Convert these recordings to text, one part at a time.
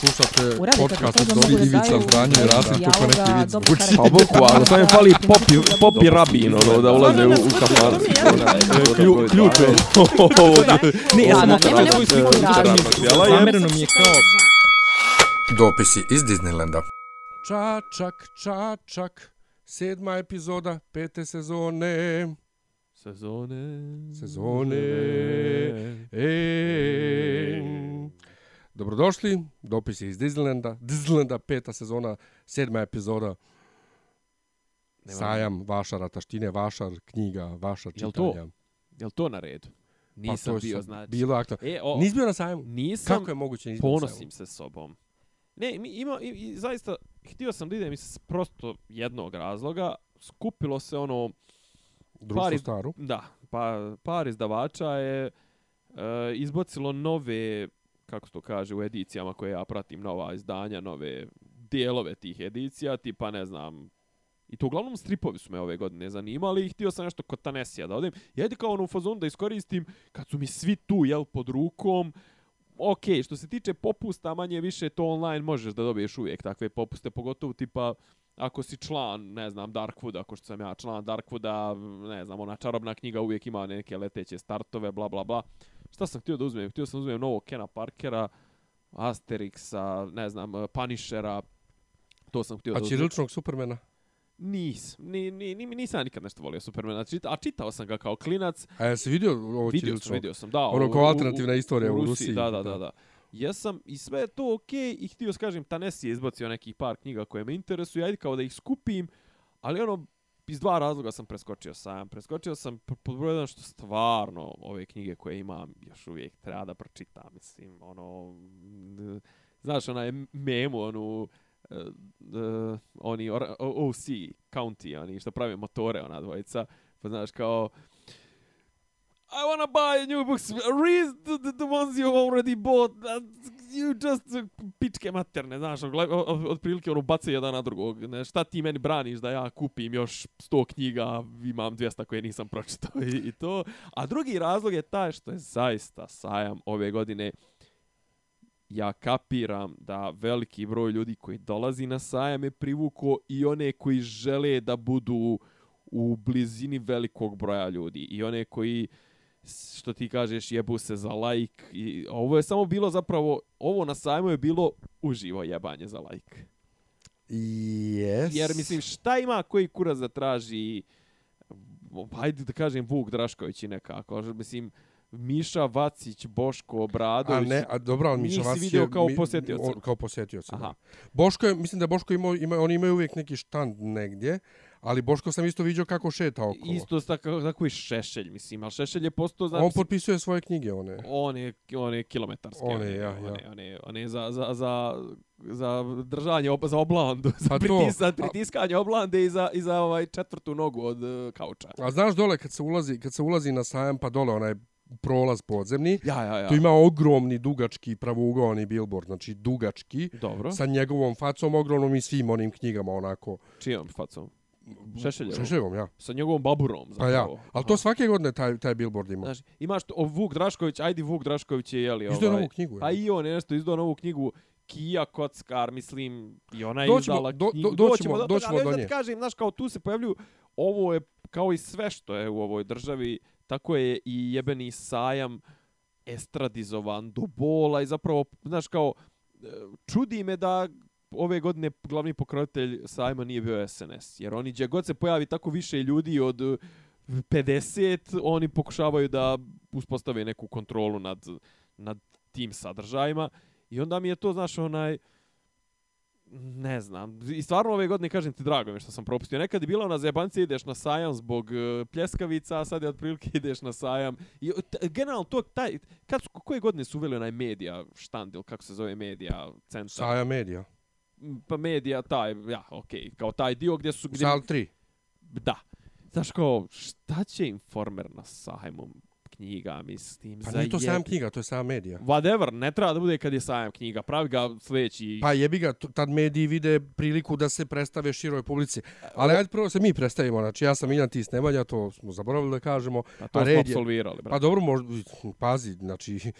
Slušate Uradite podcast od Dobri Ivica daju Zdanje i Rasim neki vic. dobro Uči. Pa boku, ali samo je fali popi, popi rabin, ono, da ulaze u, u kafan. Klju- Ključ je. Ne, ja sam svoju sliku. Zamereno mi je kao Dopisi iz Disneylanda. Čačak, čačak, sedma epizoda pete sezone. Sezone. Sezone. E, dobrodošli, dopisi iz Disneylanda. Disneylanda, peta sezona, sedma epizoda. Nema- Sajam, vaša rataštine, vašar knjiga, vaša Jel čitanja. to? Jel to na redu? Nisam je bio, znači. Bilo aktualno. E, o, Nisi bio na sajmu? nisam, Kako je moguće sajmu? ponosim se sobom. Ne, mi ima, i, i, zaista, htio sam da idem iz prosto jednog razloga. Skupilo se ono, Društvo Pari- staru. Da, pa par izdavača je e, izbacilo nove, kako se to kaže, u edicijama koje ja pratim, nova izdanja, nove dijelove tih edicija, tipa ne znam, i to uglavnom stripovi su me ove godine zanimali i htio sam nešto kod Tanesija da odem. Jedi kao ono u fazonu da iskoristim kad su mi svi tu, jel, pod rukom, ok, što se tiče popusta, manje više to online možeš da dobiješ uvijek takve popuste, pogotovo tipa ako si član, ne znam, Darkwooda, ako što sam ja član Darkwooda, ne znam, ona čarobna knjiga uvijek ima neke leteće startove, bla, bla, bla. Šta sam htio da uzmem? Htio sam da uzmem novog Kena Parkera, Asterixa, ne znam, Punishera, to sam htio A da uzmem. ćiriličnog Supermana? Nis, ni, ni, ni, nisam nikad nešto volio Supermana, čita, a čitao sam ga kao klinac, A jesi vidio ovo vidio sam, ćirilično? vidio sam, da. Ono u- kao u- alternativna u- istorija u Rusiji, Da, da, da. da, da. Jesam i sve je to okej i htio skažem Tanesi je izbacio nekih par knjiga koje me interesuju, ajde kao da ih skupim, ali ono iz dva razloga sam preskočio sam. Preskočio sam pod broj jedan što stvarno ove knjige koje imam još uvijek treba da pročitam, mislim, ono znaš, znaš onaj memu, onu uh, uh, oni or, OC, County, oni što prave motore, ona dvojica, pa znaš kao I wanna buy new books. Read the, the, the ones you already bought. That's You just uh, pičke materne, znaš, ono, otprilike ono bace jedan na drugog. Ne, šta ti meni braniš da ja kupim još 100 knjiga, imam 200 koje nisam pročitao i, i to. A drugi razlog je taj što je zaista sajam ove godine ja kapiram da veliki broj ljudi koji dolazi na sajam je privuko i one koji žele da budu u blizini velikog broja ljudi i one koji uh, što ti kažeš jebu se za like i ovo je samo bilo zapravo ovo na sajmu je bilo uživo jebanje za like Yes. jer mislim šta ima koji kurac da traži hajde da kažem Vuk Drašković i nekako mislim Miša Vacić, Boško A Obradović. ne, a dobro, ali Miša vidio je... kao posjetioca? on- Kao posjetioca, Aha. Boško je, mislim da Boško imao, ima, oni imaju uvijek neki štand negdje, ali Boško sam isto vidio kako šeta okolo. Isto tako, tako i Šešelj, mislim, ali Šešelj je postao, znači, On potpisuje svoje knjige, one. on je, on je kilometarski. On on je, je, ja, ja. je, on je, on je za, za, za, za držanje, ob, za oblandu, za, Pa to, pritis, za a- pritiskanje oblande i za, i za ovaj četvrtu nogu od uh, kauča. A znaš dole kad se ulazi, kad se ulazi na sajam, pa dole onaj prolaz podzemni, Ja, ja, ja. tu ima ogromni, dugački, pravougaoni billboard, znači dugački, Dobro, sa njegovom facom ogromnom i svim onim knjigama onako. čijom facom? Šešeljevom. Šešeljevom, ja. Sa njegovom baburom, Pa ja. zapravo. Ali to Aha. svake godine taj, taj billboard ima. Znaš, imaš to, o, Vuk Drašković, ajde Vuk Drašković je, jeli, Izdao je ovaj, novu knjigu. Pa ja. i on je nešto izdao novu knjigu Kija Kockar, mislim, i ona je Doćemo- izdala do- knjigu. do- doćemo- toga, doćemo ali do nje. Da ti kažem, znaš, kao tu se pojavljuju, ovo je kao i sve što je u ovoj državi, tako je i jebeni sajam estradizovan do bola i zapravo, znaš, kao, e, čudi me da ove godine glavni pokrovitelj sajma nije bio SNS, jer oni gdje god se pojavi tako više ljudi od eh, 50, oni pokušavaju da uspostave neku kontrolu nad, nad tim sadržajima i onda mi je to, znaš, onaj, ne znam, i stvarno ove godine kažem ti drago mi što sam propustio. Nekad je bila ona zajebancija ideš na sajam zbog uh, pljeskavica, a sad je otprilike ideš na sajam. I t, generalno to, taj, kad su, koje godine su uveli onaj medija štand ili kako se zove medija centar? Saja medija. Pa medija, taj, ja, okej, okay, kao taj dio gdje su... Gdje, Sal 3. Da. Znaš kao, šta će informer na sajmu? Knjiga, mislim. Pa nije to sajam knjiga, to je sajam medija. Whatever, ne treba da bude kad je sajam knjiga. Pravi ga sljedeći... Pa jebi ga, tad mediji vide priliku da se predstave široj publici. Ali ajde prvo se mi predstavimo, znači ja sam Miljan Tis Nemanja, to smo zaboravili da kažemo. Pa to a smo red je- absolvirali, brate. Pa dobro, možda, pazi, znači,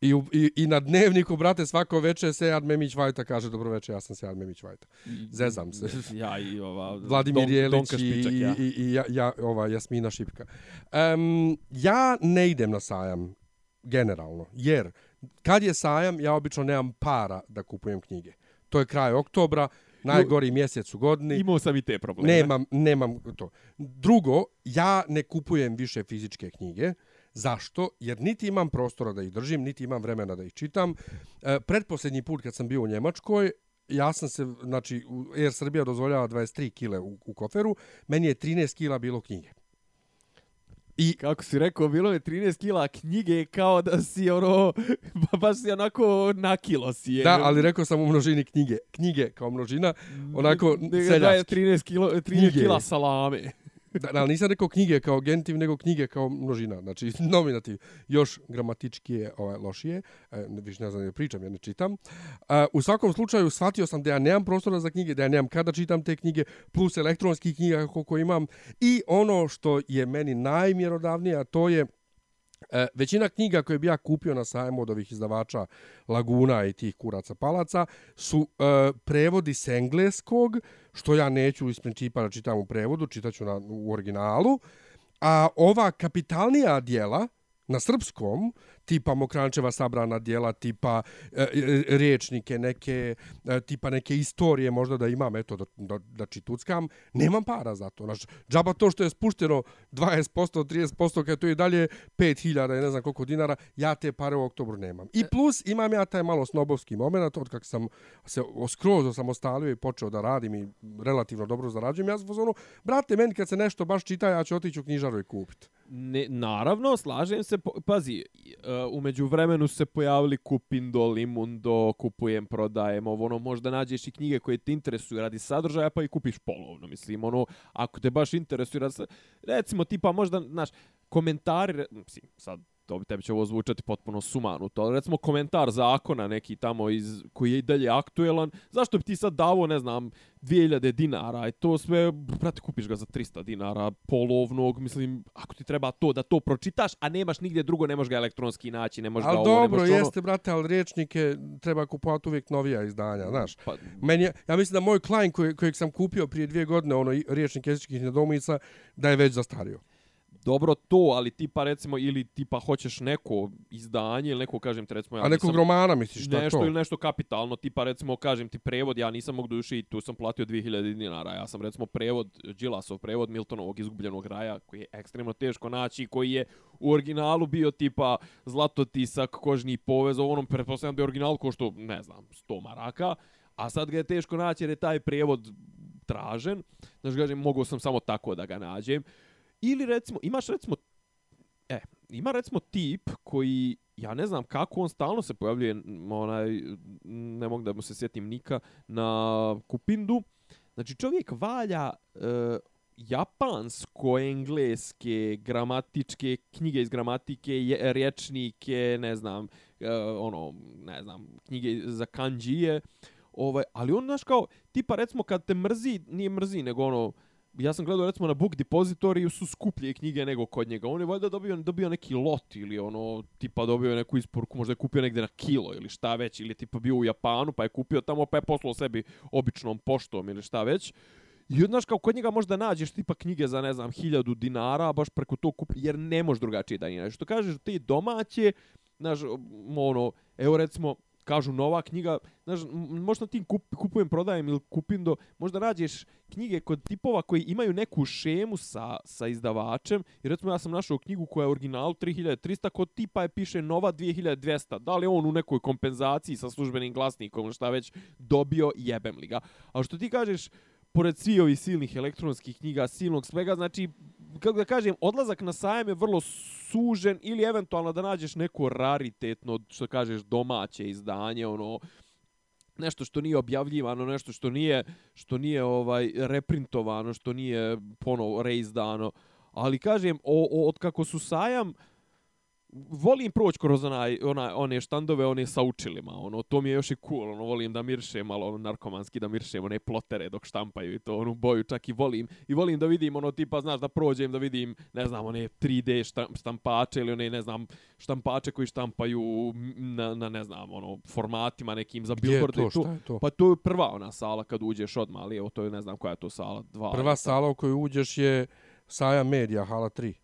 i, i, i na dnevniku, brate, svako veče Sejad Memić Vajta kaže dobro veče, ja sam Sejad Memić Vajta. zezam se. Ja i ova... Vladimir Don- Jelić Donka i, ja. i, i, ja, ja, ova, Jasmina Šipka. Um, ja ne idem na sajam, generalno, jer kad je sajam, ja obično nemam para da kupujem knjige. To je kraj oktobra, najgori mjesec u godini. Imao sam i te probleme. Nemam, nemam to. Drugo, ja ne kupujem više fizičke knjige. Zašto? Jer niti imam prostora da ih držim, niti imam vremena da ih čitam. E, predposljednji put kad sam bio u Njemačkoj, ja sam se, znači, Air Srbija dozvoljava 23 kile u, u koferu, meni je 13 kila bilo knjige. I Kako si rekao, bilo je 13 kila knjige kao da si ono, ba- baš si onako na kilo si je. da, ali rekao sam u množini knjige. Knjige kao množina, onako Nego Da je seljački. 13, kilo, 13 Knjige. kila salame. Da, ali nisam rekao knjige kao genitiv, nego knjige kao množina. Znači, nominativ. Još gramatički je ovaj, lošije. E, više ne znam da pričam, ja ne čitam. E, u svakom slučaju, shvatio sam da ja nemam prostora za knjige, da ja nemam kada čitam te knjige, plus elektronskih knjiga koliko imam. I ono što je meni najmjerodavnije, a to je E, većina knjiga koje bi ja kupio na sajmu od ovih izdavača Laguna i tih kuraca palaca su e, prevodi s engleskog, što ja neću iz principa da čitam u prevodu, čitaću na, u originalu. A ova kapitalnija dijela na srpskom, tipa Mokrančeva sabrana dijela, tipa e, e, riječnike, neke, e, tipa neke istorije možda da imam, eto, da, da, da čituckam, nemam para za to. Znači, džaba to što je spušteno 20%, 30%, kad to je dalje 5000 i ne znam koliko dinara, ja te pare u oktobru nemam. I plus imam ja taj malo snobovski moment, od kak sam se skroz osamostalio i počeo da radim i relativno dobro zarađujem, ja sam fazonu, brate, meni kad se nešto baš čita, ja ću otići u knjižaru i kupiti. Ne, naravno, slažem se. Pazi, uh, umeđu vremenu se pojavili Kupindo, Limundo, kupujem, prodajem, ovo ono, možda nađeš i knjige koje te interesuju radi sadržaja, pa i kupiš polovno. Mislim, ono, ako te baš interesuje, radi recimo, tipa, možda, znaš, komentari, mislim, sad, to bi tebi će ovo zvučati potpuno sumanuto, ali recimo komentar zakona neki tamo iz, koji je i dalje aktuelan, zašto bi ti sad davo, ne znam, 2000 dinara i to sve, brate, kupiš ga za 300 dinara polovnog, mislim, ako ti treba to da to pročitaš, a nemaš nigdje drugo, ne možeš ga elektronski naći, ne možeš Ali ga ovo, ne dobro, možeš ono... jeste, brate, ali riječnike treba kupovati uvijek novija izdanja, znaš. Pa, Meni ja mislim da moj Klein koji, kojeg sam kupio prije dvije godine, ono riječnik jezičkih nedomica, da je već zastario. Dobro to, ali tipa recimo, ili tipa hoćeš neko izdanje, ili neko, kažem ti recimo, ja A nekog nisam- romana misliš, šta nešto to? ili nešto kapitalno, tipa recimo kažem ti prevod, ja nisam mogu duši i tu sam platio 2000 dinara. Ja sam recimo prevod Đilasov prevod Miltonovog izgubljenog raja koji je ekstremno teško naći, koji je u originalu bio tipa zlatotisak, kožni povez, ovo onom pretpostavljam da je original košto, ne znam, 100 maraka, a sad ga je teško naći jer je taj prevod tražen. Znači, kažem, mogao sam samo tako da ga nađem. Ili recimo, imaš recimo E, ima recimo tip koji, ja ne znam kako on stalno se pojavljuje, onaj, ne mogu da mu se sjetim nika, na Kupindu. Znači čovjek valja e, japansko-engleske gramatičke knjige iz gramatike, je, rječnike, ne znam, e, ono, ne znam, knjige za kanđije, ovaj, ali on, znaš, kao, tipa, recimo, kad te mrzi, nije mrzi, nego ono, ja sam gledao recimo na Book Depositoriju su skuplje knjige nego kod njega. On je valjda dobio, dobio neki lot ili ono, tipa dobio neku isporuku, možda je kupio negde na kilo ili šta već, ili tipa bio u Japanu pa je kupio tamo pa je poslao sebi običnom poštom ili šta već. I znaš kao kod njega možda nađeš tipa knjige za ne znam hiljadu dinara, a baš preko to kupi, jer ne možeš drugačije da ih. Što kažeš, te domaće, znaš, ono, evo recimo, kažu nova knjiga, znaš, možda ti kup, kupujem, prodajem ili kupim do, možda nađeš knjige kod tipova koji imaju neku šemu sa, sa izdavačem, i recimo ja sam našao knjigu koja je original 3300, kod tipa je piše nova 2200, da li on u nekoj kompenzaciji sa službenim glasnikom šta već dobio, jebem li ga. A što ti kažeš, pored svi ovih silnih elektronskih knjiga, silnog svega, znači, kako da kažem, odlazak na sajam je vrlo sužen ili eventualno da nađeš neko raritetno, što kažeš, domaće izdanje, ono, nešto što nije objavljivano, nešto što nije što nije ovaj reprintovano, što nije ponovo reizdano. Ali kažem, o, o, od kako su sajam, volim proći kroz onaj, onaj, one štandove, one sa učilima, ono, to mi je još i cool, ono, volim da miršem, malo ono, narkomanski da miršem, one plotere dok štampaju i to, onu boju čak i volim, i volim da vidim, ono, tipa, znaš, da prođem, da vidim, ne znam, one 3D štampače ili one, ne znam, štampače koji štampaju na, na ne znam, ono, formatima nekim za billboard. Gdje je to, šta je to? Pa to je prva ona sala kad uđeš odmah, ali evo, to je, ne znam koja je to sala, dva. Prva sala u kojoj uđeš je Saja Media, hala 3.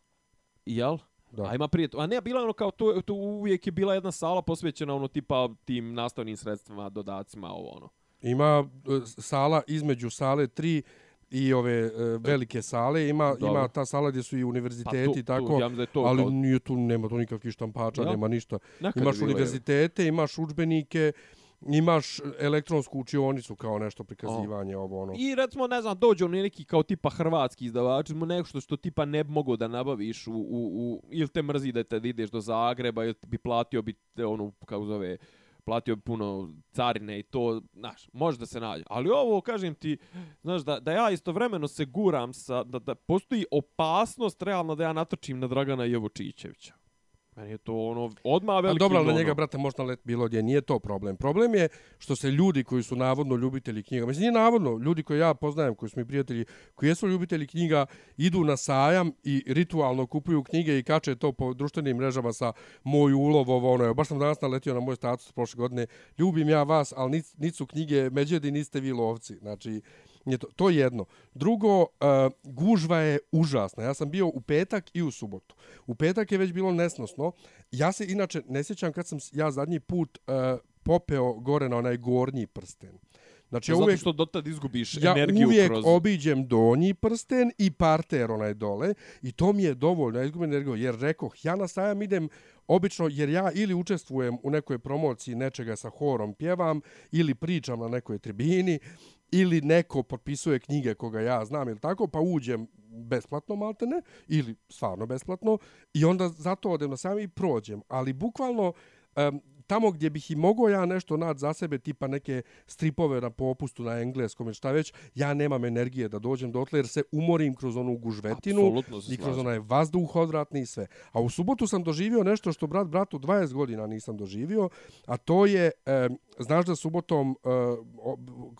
Jel? Da. A ima prije, a ne, bila ono kao, to, to uvijek je bila jedna sala posvećena ono tipa tim nastavnim sredstvima, dodacima, ovo ono. Ima e, sala između sale 3 i ove uh, velike sale, ima Dobro. ima ta sala gdje su i univerziteti pa tu, tako, tu, ja to ali kao... nije tu, nema tu nikakvih štampača, ja? nema ništa. Nekad imaš univerzitete, imaš udžbenike, imaš elektronsku učionicu kao nešto prikazivanje oh. ovo ono. I recimo ne znam dođe on neki kao tipa hrvatski izdavač, mu nešto što tipa ne bi da nabaviš u, u, u ili te mrzi da te ideš do Zagreba ili bi platio bi te ono kako zove platio bi puno carine i to, znaš, može da se nađe. Ali ovo, kažem ti, znaš, da, da ja istovremeno se guram sa, da, da postoji opasnost realno da ja natočim na Dragana Jovočićevića. Meni je to ono odma veliki. A dobro, na njega brate možda let bilo gdje nije to problem. Problem je što se ljudi koji su navodno ljubitelji knjiga, mislim nije navodno, ljudi koji ja poznajem, koji su mi prijatelji, koji jesu ljubitelji knjiga, idu na sajam i ritualno kupuju knjige i kače to po društvenim mrežama sa moj ulov ovo ono. Baš sam danas naletio na moj status prošle godine. Ljubim ja vas, ali nic, nic su knjige međedi, niste vi lovci. Znači, je to, to jedno. Drugo, uh, gužva je užasna. Ja sam bio u petak i u subotu. U petak je već bilo nesnosno. Ja se inače ne sjećam kad sam ja zadnji put uh, popeo gore na onaj gornji prsten. Znači, Zato uvijek, što dotad izgubiš ja energiju kroz... Ja uvijek obiđem donji prsten i parter onaj dole i to mi je dovoljno, ja izgubim energiju, jer rekoh, ja na sajam idem obično, jer ja ili učestvujem u nekoj promociji nečega sa horom pjevam, ili pričam na nekoj tribini, ili neko potpisuje knjige koga ja znam ili tako, pa uđem besplatno maltene, ili stvarno besplatno, i onda zato odem na sami i prođem. Ali bukvalno, um, tamo gdje bih i mogao ja nešto naći za sebe, tipa neke stripove na popustu na engleskom ili šta već, ja nemam energije da dođem dotle jer se umorim kroz onu gužvetinu i kroz onaj vazduh odvratni i sve. A u subotu sam doživio nešto što brat bratu 20 godina nisam doživio, a to je, e, znaš da subotom, e,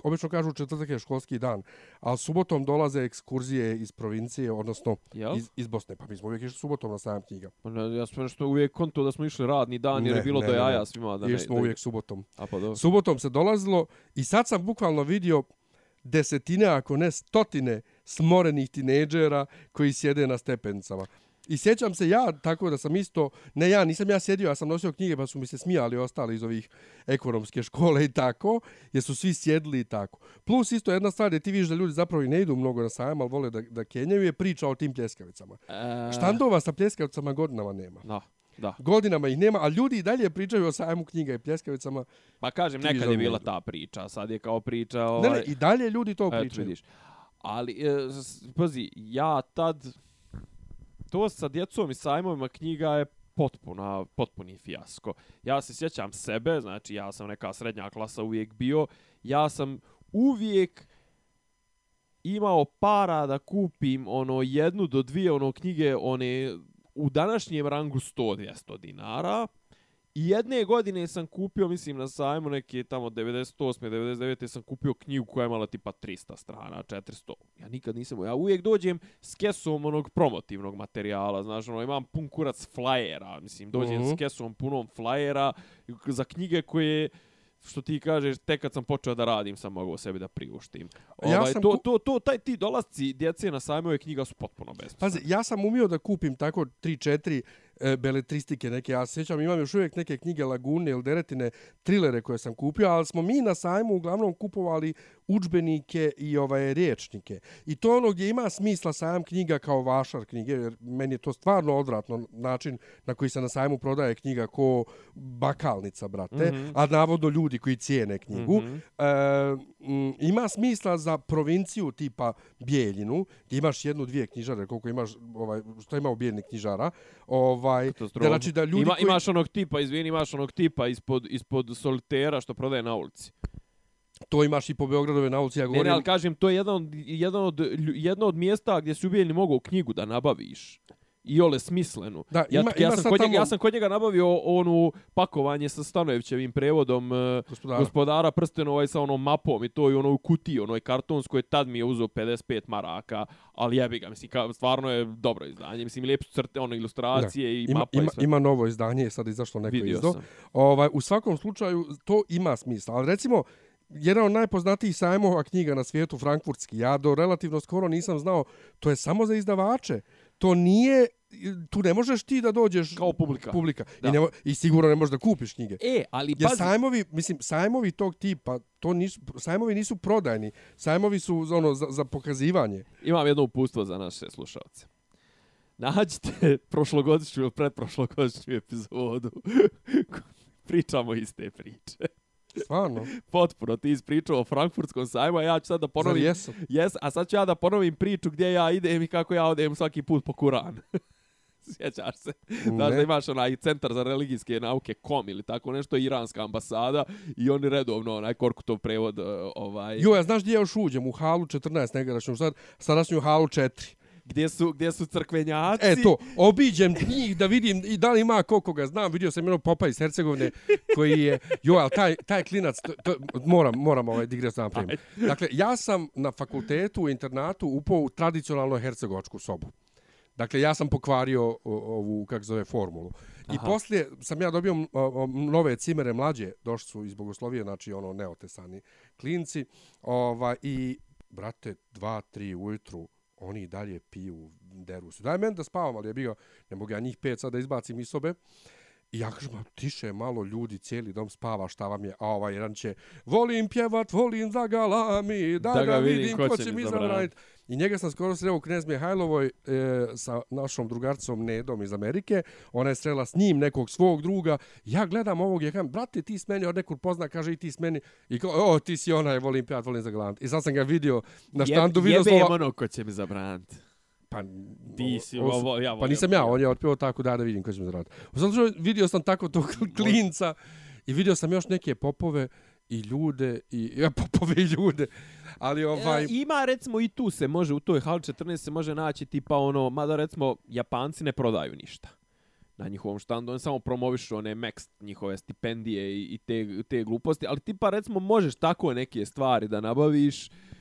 obično kažu četvrtak je školski dan, ali subotom dolaze ekskurzije iz provincije, odnosno iz, iz Bosne. Pa mi smo uvijek išli subotom na sajam knjiga. Pa ja sam što uvijek konto da smo išli radni dan jer ne, je bilo ne, do jaja ne, svima. Da ne, smo da... uvijek subotom. A pa dobro. Subotom se dolazilo i sad sam bukvalno vidio desetine, ako ne stotine, smorenih tineđera koji sjede na stepencama. I sjećam se ja tako da sam isto, ne ja, nisam ja sjedio, ja sam nosio knjige pa su mi se smijali ostali iz ovih ekonomske škole i tako, jer su svi sjedili i tako. Plus isto jedna stvar je ti vidiš da ljudi zapravo i ne idu mnogo na sajam, ali vole da, da kenjaju, je priča o tim pljeskavicama. E... Štandova sa pljeskavicama godinama nema. No. Da. Godinama ih nema, a ljudi i dalje pričaju o sajmu knjiga i pljeskavicama. Pa kažem, nekad je bila ta priča, sad je kao priča... Ovaj... Ne, ne, ovaj- i dalje ljudi to pričaju. vidiš. Ali, e, pazi, ja tad, to sa djecom i sajmovima knjiga je potpuna, potpuni fijasko. Ja se sjećam sebe, znači ja sam neka srednja klasa uvijek bio, ja sam uvijek imao para da kupim ono jednu do dvije ono knjige one u današnjem rangu 100-200 dinara. I jedne godine sam kupio, mislim, na sajmu neke tamo 98. 99. sam kupio knjigu koja je imala tipa 300 strana, 400. Ja nikad nisam, ja uvijek dođem s kesom onog promotivnog materijala, znaš, ono, imam pun kurac flajera, mislim, dođem uh -huh. s mhm. kesom punom flajera za knjige koje što ti kažeš, tek kad sam počeo da radim, sam mogao sebi da priuštim. Ja ovaj, sam to, to, to, taj ti dolazci djece na sajmove knjiga su potpuno besmislene. Pazi, ja sam umio da kupim tako 3-4 e, beletristike neke. Ja se sjećam, imam još uvijek neke knjige Lagune ili Deretine, trilere koje sam kupio, ali smo mi na sajmu uglavnom kupovali učbenike i ovaj riječnike. I to ono gdje ima smisla sajam knjiga kao vašar knjige, jer meni je to stvarno odvratno način na koji se na sajmu prodaje knjiga ko bakalnica, brate, mm -hmm. a navodno ljudi koji cijene knjigu. Mm -hmm. e, m, ima smisla za provinciju tipa Bijeljinu, gdje imaš jednu, dvije knjižare, koliko imaš, ovaj, što ima u Bijeljni knjižara, ovaj, da, znači da ljudi ima, koji... Imaš onog tipa, izvini, imaš onog tipa ispod, ispod solitera što prodaje na ulici. To imaš i po Beogradove nauci, ja Ne, govorim... ne, ali kažem, to je jedan od, jedan od, jedno od mjesta gdje si ubijeni mogao knjigu da nabaviš. I ole smislenu. Da, ja, ima- ja, ima sam sad kod njega, tamo- ja sam kod njega nabavio onu pakovanje sa Stanojevićevim prevodom e, Gospodara. gospodara prstenova i sa onom mapom i to i ono u kutiji, onoj kartonskoj, tad mi je uzeo 55 maraka, ali jebi ga, mislim, ka, stvarno je dobro izdanje, mislim, lijepo su crte, ono, ilustracije i ima, mapa ima, i sve. ima novo izdanje, je sad izašlo neko Vidio izdo. sam. Ovaj, u svakom slučaju, to ima smisla. Ali recimo, jedan od najpoznatijih sajmova knjiga na svijetu, Frankfurtski, ja do relativno skoro nisam znao, to je samo za izdavače. To nije, tu ne možeš ti da dođeš Kao publika. publika. Da. I, ne, I sigurno ne možeš da kupiš knjige. E, ali Jer pazi, sajmovi, mislim, sajmovi tog tipa, to nisu, sajmovi nisu prodajni. Sajmovi su ono, za, za pokazivanje. imam jedno upustvo za naše slušalce. Nađite prošlogodišnju ili predprošlogodišnju epizodu. Pričamo iste priče. Stvarno. Potpuno, ti ispričao o Frankfurtskom sajmu, a ja ću sad da Zar ponovim... jesam? Jes, a sad ću ja da ponovim priču gdje ja idem i kako ja odem svaki put po Kuran. Sjećaš se? Znaš Ne. da imaš onaj centar za religijske nauke KOM ili tako nešto, iranska ambasada i oni redovno onaj Korkutov prevod uh, ovaj, Jo, ja znaš gdje ja još uđem? U halu 14 negadašnju, sad, sadašnju halu 4. Gdje, su, gdje su crkvenjaci. E to, obiđem njih da vidim i da li ima koliko ga znam. Vidio sam jednog popa iz Hercegovine koji je, jo, ali taj, taj klinac, to, to, moram, moram ovaj digres da napravim. Dakle, ja sam na fakultetu u internatu upao u tradicionalnu hercegovačku sobu. Dakle, ja sam pokvario ovu, kako se zove, formulu. I Aha. poslije sam ja dobio nove cimere mlađe, došli su iz Bogoslovije, znači ono neotesani klinci. Ovaj, I, brate, dva, tri ujutru, oni dalje piju, deru se. Daj meni da spavam, ali je bio, ne mogu ja njih pet sad da izbacim iz sobe. I ja kažem, "Ma, tiše malo ljudi, cijeli dom spava, šta vam je? A ovaj jedan će, volim pjevat, volim da galami, da, da ga vidim, ko će mi zabraniti. I njega sam skoro sreo u Knez Mihajlovoj e, sa našom drugarcom Nedom iz Amerike. Ona je srela s njim nekog svog druga. Ja gledam ovog, ja kažem, brate, ti s meni od nekud pozna, kaže i ti s meni. I kao, o, ti si onaj, volim pjat, volim za galant. I sad sam ga vidio na štandu, Jebem slova. ono ko će mi zabraniti. Pa, Ti si, ovo- ovo, ja Pa volim. nisam ja, on je otpio tako da da vidim ko će mi zaraditi. U slučaju vidio sam tako tog klinca i vidio sam još neke popove i ljude i ja popove i ljude. Ali ovaj E, ima recimo i tu se može u toj hali 14 se može naći tipa ono mada recimo Japanci ne prodaju ništa na njihovom štandu, oni samo promovišu one Max, njihove stipendije i, i te, te gluposti, ali tipa recimo možeš tako neke stvari da nabaviš, Uh,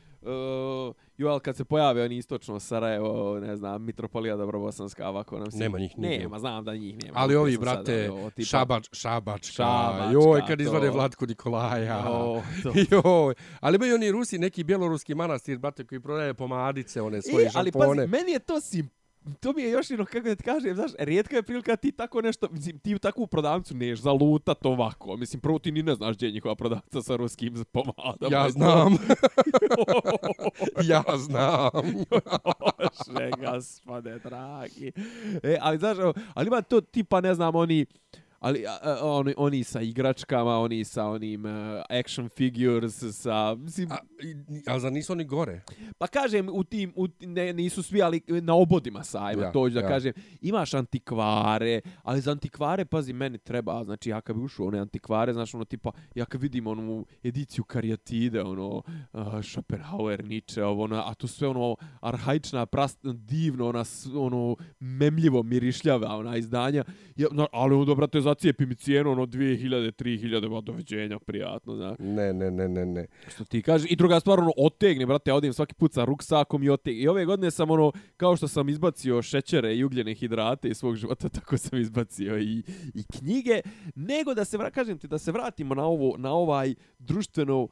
jo, ali kad se pojave oni istočno Sarajevo, ne znam, Mitropolija Dobrobosanska, ovako nam se... Nema njih nigdje. Nema, znam da njih nema. Ali ovi, sam sad, brate, ovo, tipa- šabač, šabačka, Šabačka, joj, kad to. izvade Vlatku Nikolaja, O, to. joj. Ali imaju oni Rusi, neki bjeloruski manastir, brate, koji prodaje pomadice, one svoje E, ali šampone. pazi, meni je to sim to mi je još jedno, kako da ti kažem, znaš, rijetka je prilika ti tako nešto, mislim, ti u takvu prodavnicu neš zalutat ovako. Mislim, prvo ti ni ne znaš gdje je njihova prodavnica sa ruskim pomadama. Ja to. znam. ja znam. Bože, gospode, dragi. E, ali znaš, ali ima to tipa, ne znam, oni, ali a, a, oni, oni sa igračkama, oni sa onim uh, action figures, sa, mislim, A, i- za nisu oni gore? Pa kažem, u tim, u, ne, nisu svi, ali na obodima sajma, Ja, to ću da ja. kažem. Imaš antikvare, ali za antikvare, pazi, meni treba, znači, ja kad bi ušao one antikvare, znaš, ono, tipa, ja kad vidim onu ediciju karijatide, ono, uh, Schopenhauer, Nietzsche, ovo, ono, a to sve, ono, arhaična, prast, divno, ona, ono, memljivo mirišljava, ona izdanja, ja, no, ali onda, brate, zacijepi mi cijenu, ono, 2000, 3000, ba, doveđenja, prijatno, znaš. Ne, ne, ne, ne, ne. Što ti kaže. I druga stvar, ono, otegne, brate, ja odim svaki put sa ruksakom i otegne. I ove godine sam, ono, kao što sam izbacio šećere i ugljene hidrate iz svog života, tako sam izbacio i, i knjige. Nego da se, vra- kažem ti, da se vratimo na ovo, na ovaj društveno,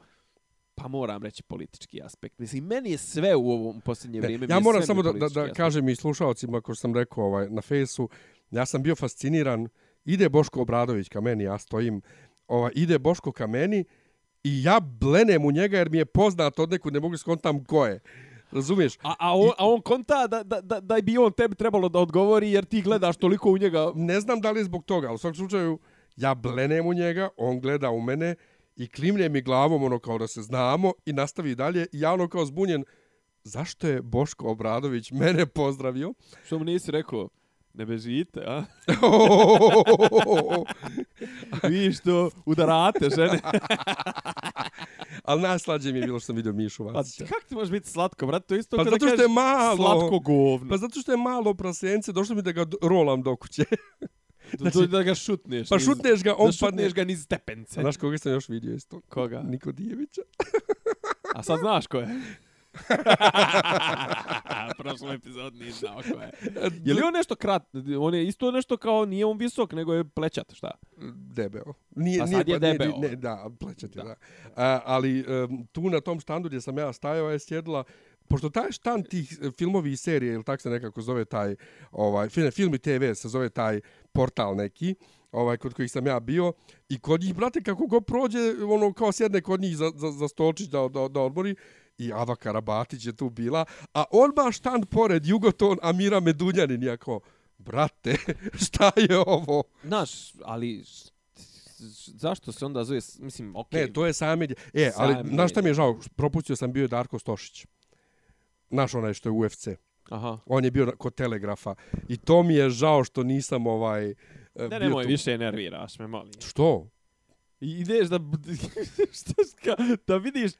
pa moram reći politički aspekt. Mislim, meni je sve u ovom posljednje vrijeme. ja moram samo da, da, da aspekt. kažem i slušalcima, ko što sam rekao ovaj, na fejsu, ja sam bio fasciniran, ide Boško Obradović ka meni, ja stojim, ovaj, ide Boško ka meni i ja blenem u njega jer mi je poznat od nekud, ne mogu skontam ko je. Razumiješ? A, a, on, a on konta da, da, da, da bi on tebi trebalo da odgovori jer ti gledaš toliko u njega. Ne znam da li je zbog toga, ali u svakom slučaju ja blenem u njega, on gleda u mene i klimlje mi glavom ono kao da se znamo i nastavi dalje i ja ono kao zbunjen, zašto je Boško Obradović mene pozdravio? Što mu nisi rekao? Ne bežite, a? Vi što udarate žene. Ali najslađe mi je bilo što sam vidio Mišu Pa Vacića. kako ti može biti slatko, brate? To je isto Pa kao zato da što je kažeš malo. Slatko govno. Pa zato što je malo prasence, došlo mi da ga rolam do kuće. Pa, znači, da ga šutneš. Pa šutneš ga, on da šutneš ga niz stepence. Znaš koga sam još vidio isto? Koga? Nikodijevića. A sad znaš ko je? Prošlo epizod nije znao ko je. Je li on nešto krat? On je isto nešto kao, nije on visok, nego je plećat, šta? Debeo. Nije, Pa nije, sad je pa nije- debeo. Ne, da, plećat je, Da. da. A, ali um, tu na tom štandu gdje sam ja stajao je sjedila Pošto taj štand tih e, filmovi i serije, ili tak se nekako zove taj, ovaj, film, film i TV se zove taj portal neki, ovaj, kod kojih sam ja bio, i kod njih, brate, kako go prođe, ono, kao sjedne kod njih za, za, za stolčić da, da, da odmori, i Ava Karabatić je tu bila, a on baš štand pored, Jugoton, Amira Medunjanin, jako, brate, šta je ovo? Znaš, ali zašto se onda zove, mislim, okej. Ne, to je Sami. E, ali Sami znaš šta mi je žao? Propustio sam bio je Darko Stošić. Naš onaj što je UFC. Aha. On je bio kod Telegrafa. I to mi je žao što nisam ovaj... e, Ne, nemoj, tu. više nerviraš me, molim. Što? I ideš da, šta ska, da vidiš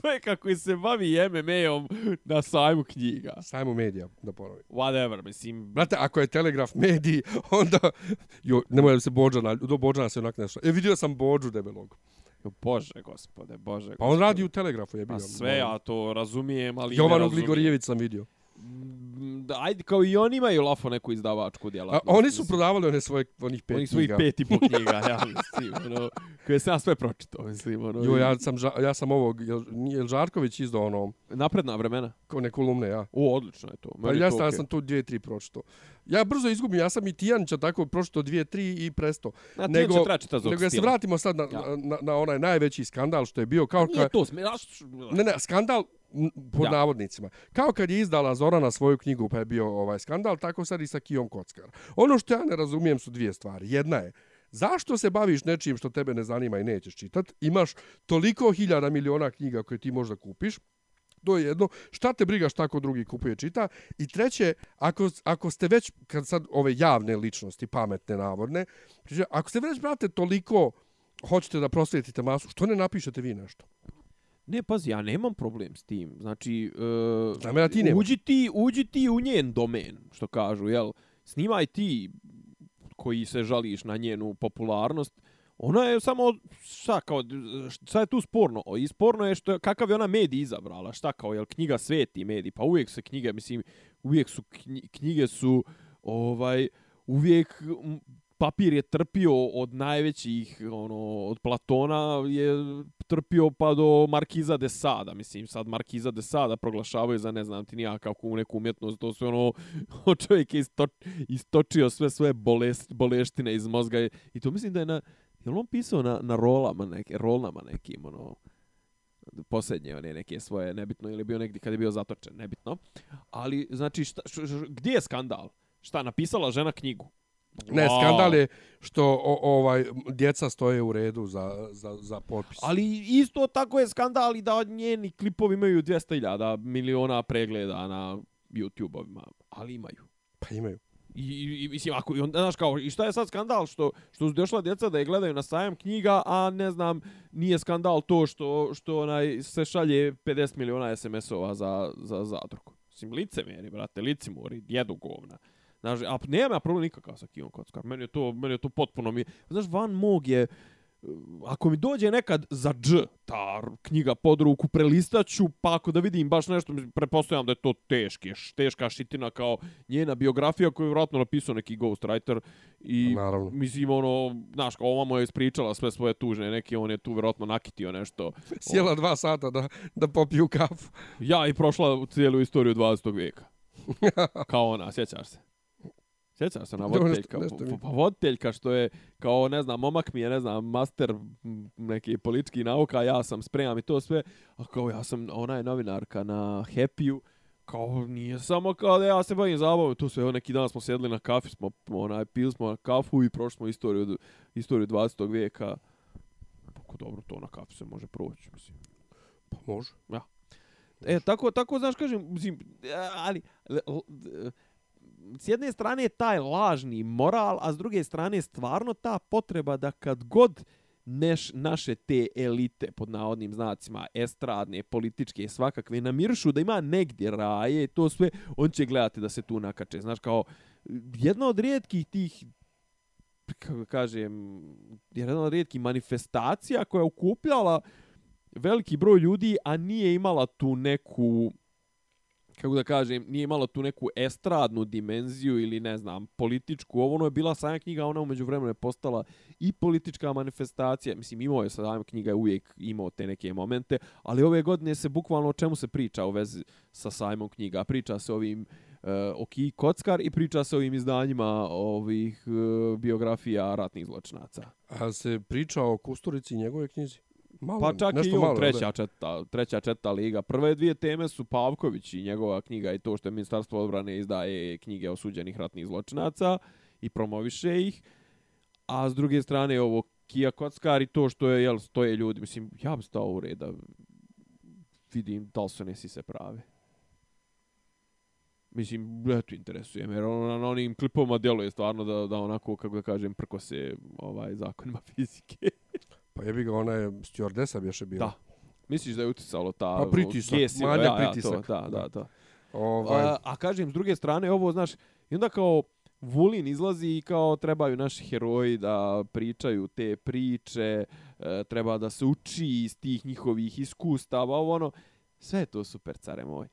čovjeka koji se bavi MMA-om na sajmu knjiga. Sajmo medija, da ponovim. Whatever, mislim. Brate, ako je Telegraf mediji, onda... Jo, nemoj da se Bođana, do Bođana se onak nešto. E, vidio sam Bođu debelog. Bože, gospode, bože. Pa on radi u Telegrafu, je bio. Pa sve ja to razumijem, ali ne Jovanu razumijem. Gligorijević sam vidio. Mm, Da, ajde, kao i oni imaju lafo neku izdavačku A, djelatnost. oni su prodavali one svoje, onih pet Onih svojih pet i po knjiga, ja mislim, ono, koje sam ja sve pročitao, mislim, ono. Jo, ja sam, ja sam ovog, jel, Žarković izdao ono, Napredna vremena. kao ne kolumne, ja. O, odlično je to. Pa Meni ja, to sam, ja sam tu dvije, tri pročito. Ja brzo izgubim, ja sam i Tijanića tako pročito dvije, tri i presto. Na, nego- nego, da se vratimo sad na, Ja. na, na, onaj najveći skandal što je bio. Kao Nije ka, to, sme, ne, ne, skandal pod Da. navodnicima. Kao kad je izdala Zorana svoju knjigu pa je bio ovaj skandal, tako sad i sa Kijom Kockar. Ono što ja ne razumijem su dvije stvari. Jedna je, Zašto se baviš nečim što tebe ne zanima i nećeš čitat? Imaš toliko hiljada miliona knjiga koje ti možda kupiš. To je jedno. Šta te briga šta ko drugi kupuje čita? I treće, ako, ako ste već, kad sad ove javne ličnosti, pametne, navodne, ako ste već, brate, toliko hoćete da prosvetite masu, što ne napišete vi nešto? Ne, pazi, ja nemam problem s tim. Znači, uh, Znam ja, ti uđi, ti, uđi ti u njen domen, što kažu, jel? Snimaj ti koji se žališ na njenu popularnost. Ona je samo, šta kao, šta je tu sporno? I sporno je što, kakav je ona medij izabrala, šta kao, jel knjiga sveti medij, pa uvijek se knjige, mislim, uvijek su, knjige su, ovaj, uvijek papir je trpio od najvećih, ono, od Platona je trpio pa do Markiza de Sada, mislim, sad Markiza de Sada proglašavaju za, ne znam ti nija kakvu neku umjetnost, to su ono, čovjek je isto, istočio sve svoje bolest, boleštine iz mozga i to mislim da je na, je li on pisao na, na rolama, neke, rolnama nekim, ono, posljednje one neke svoje, nebitno, ili bio negdje kad je bio zatočen, nebitno. Ali, znači, šta, š, š, gdje je skandal? Šta, napisala žena knjigu? Ne, Wow. skandal je što o, ovaj djeca stoje u redu za, za, za potpis. Ali isto tako je skandal i da njeni klipovi imaju 200.000 miliona pregleda na YouTube-ovima. Ali imaju. Pa imaju. I, i, i mislim, ako, i onda, znaš, kao, i šta je sad skandal što, što su došla djeca da je gledaju na sajam knjiga, a ne znam, nije skandal to što, što onaj, se šalje 50 miliona SMS-ova za, za zadruku. Mislim, licemjeri, brate, licimori, jedu govna. Znaš, a nema problem nikakav sa Kijom Kockar. Meni je to, meni je to potpuno mi... Znaš, van mog je... Ako mi dođe nekad za dž, ta knjiga pod ruku, prelistaću, pa ako da vidim baš nešto, prepostavljam da je to teški, teška šitina kao njena biografija koju je vjerojatno napisao neki ghostwriter i Naravno. mislim ono, znaš, kao ovamo je ispričala sve svoje tužne, neki on je tu vjerojatno nakitio nešto. Sjela dva sata da, da popiju kafu. Ja i prošla cijelu istoriju 20. vijeka. Kao ona, sjećaš se? Sjećaš se na voditeljka? nešto- nešto mi- Pa voditeljka što je kao, ne znam, momak mi je, ne znam, master m, neki politički nauka, ja sam spremam i to sve, a kao ja sam, ona je novinarka na Happy-u, kao nije samo kao da ja se bavim zabavom, to sve, evo neki dan smo sjedli na kafi, smo, onaj, pili smo na kafu i prošli smo istoriju, istoriju 20. vijeka. Kako dobro to na kafi se može proći, mislim. Pa može. E, tako, tako, znaš, kažem, mislim, ali, s jedne strane je taj lažni moral, a s druge strane stvarno ta potreba da kad god neš, naše te elite, pod navodnim znacima, estradne, političke, svakakve, namiršu da ima negdje raje, to sve, on će gledati da se tu nakače. Znaš, kao, jedna od rijetkih tih kako kažem, jedna od rijetkih manifestacija koja je ukupljala veliki broj ljudi, a nije imala tu neku kako da kažem, nije imala tu neku estradnu dimenziju ili ne znam, političku. Ovo ono je bila sajma knjiga, ona umeđu vremena je postala i politička manifestacija. Mislim, imao je sajma knjiga, je uvijek imao te neke momente, ali ove godine se bukvalno o čemu se priča u vezi sa sajmom knjiga. Priča se ovim uh, o Kiji Kockar i priča se o ovim izdanjima ovih uh, biografija ratnih zločinaca. A se priča o Kusturici i njegove knjizi? Malo, pa čak i on, treća, četa, treća četa liga. Prve dvije teme su Pavković i njegova knjiga i to što je Ministarstvo odbrane izdaje knjige osuđenih ratnih zločinaca i promoviše ih. A s druge strane ovo Kija Kockar i to što je, jel, stoje ljudi. Mislim, ja bi stao u red da vidim da li su nesi se prave. Mislim, eto, interesuje me, jer on na onim klipovima djeluje stvarno da, da onako, kako da kažem, prko se ovaj, zakonima fizike. Jebi ga, ona je stewardesa bješe bila. Da. Misliš da je uticalo ta... Pa pritisak, gesi, manja ja, pritisak. Ja, to, da, da, da. Ovaj, A, a kažem, s druge strane, ovo, znaš, i onda kao Vulin izlazi i kao trebaju naši heroji da pričaju te priče, e, treba da se uči iz tih njihovih iskustava, ovo ono, sve je to super, care moj.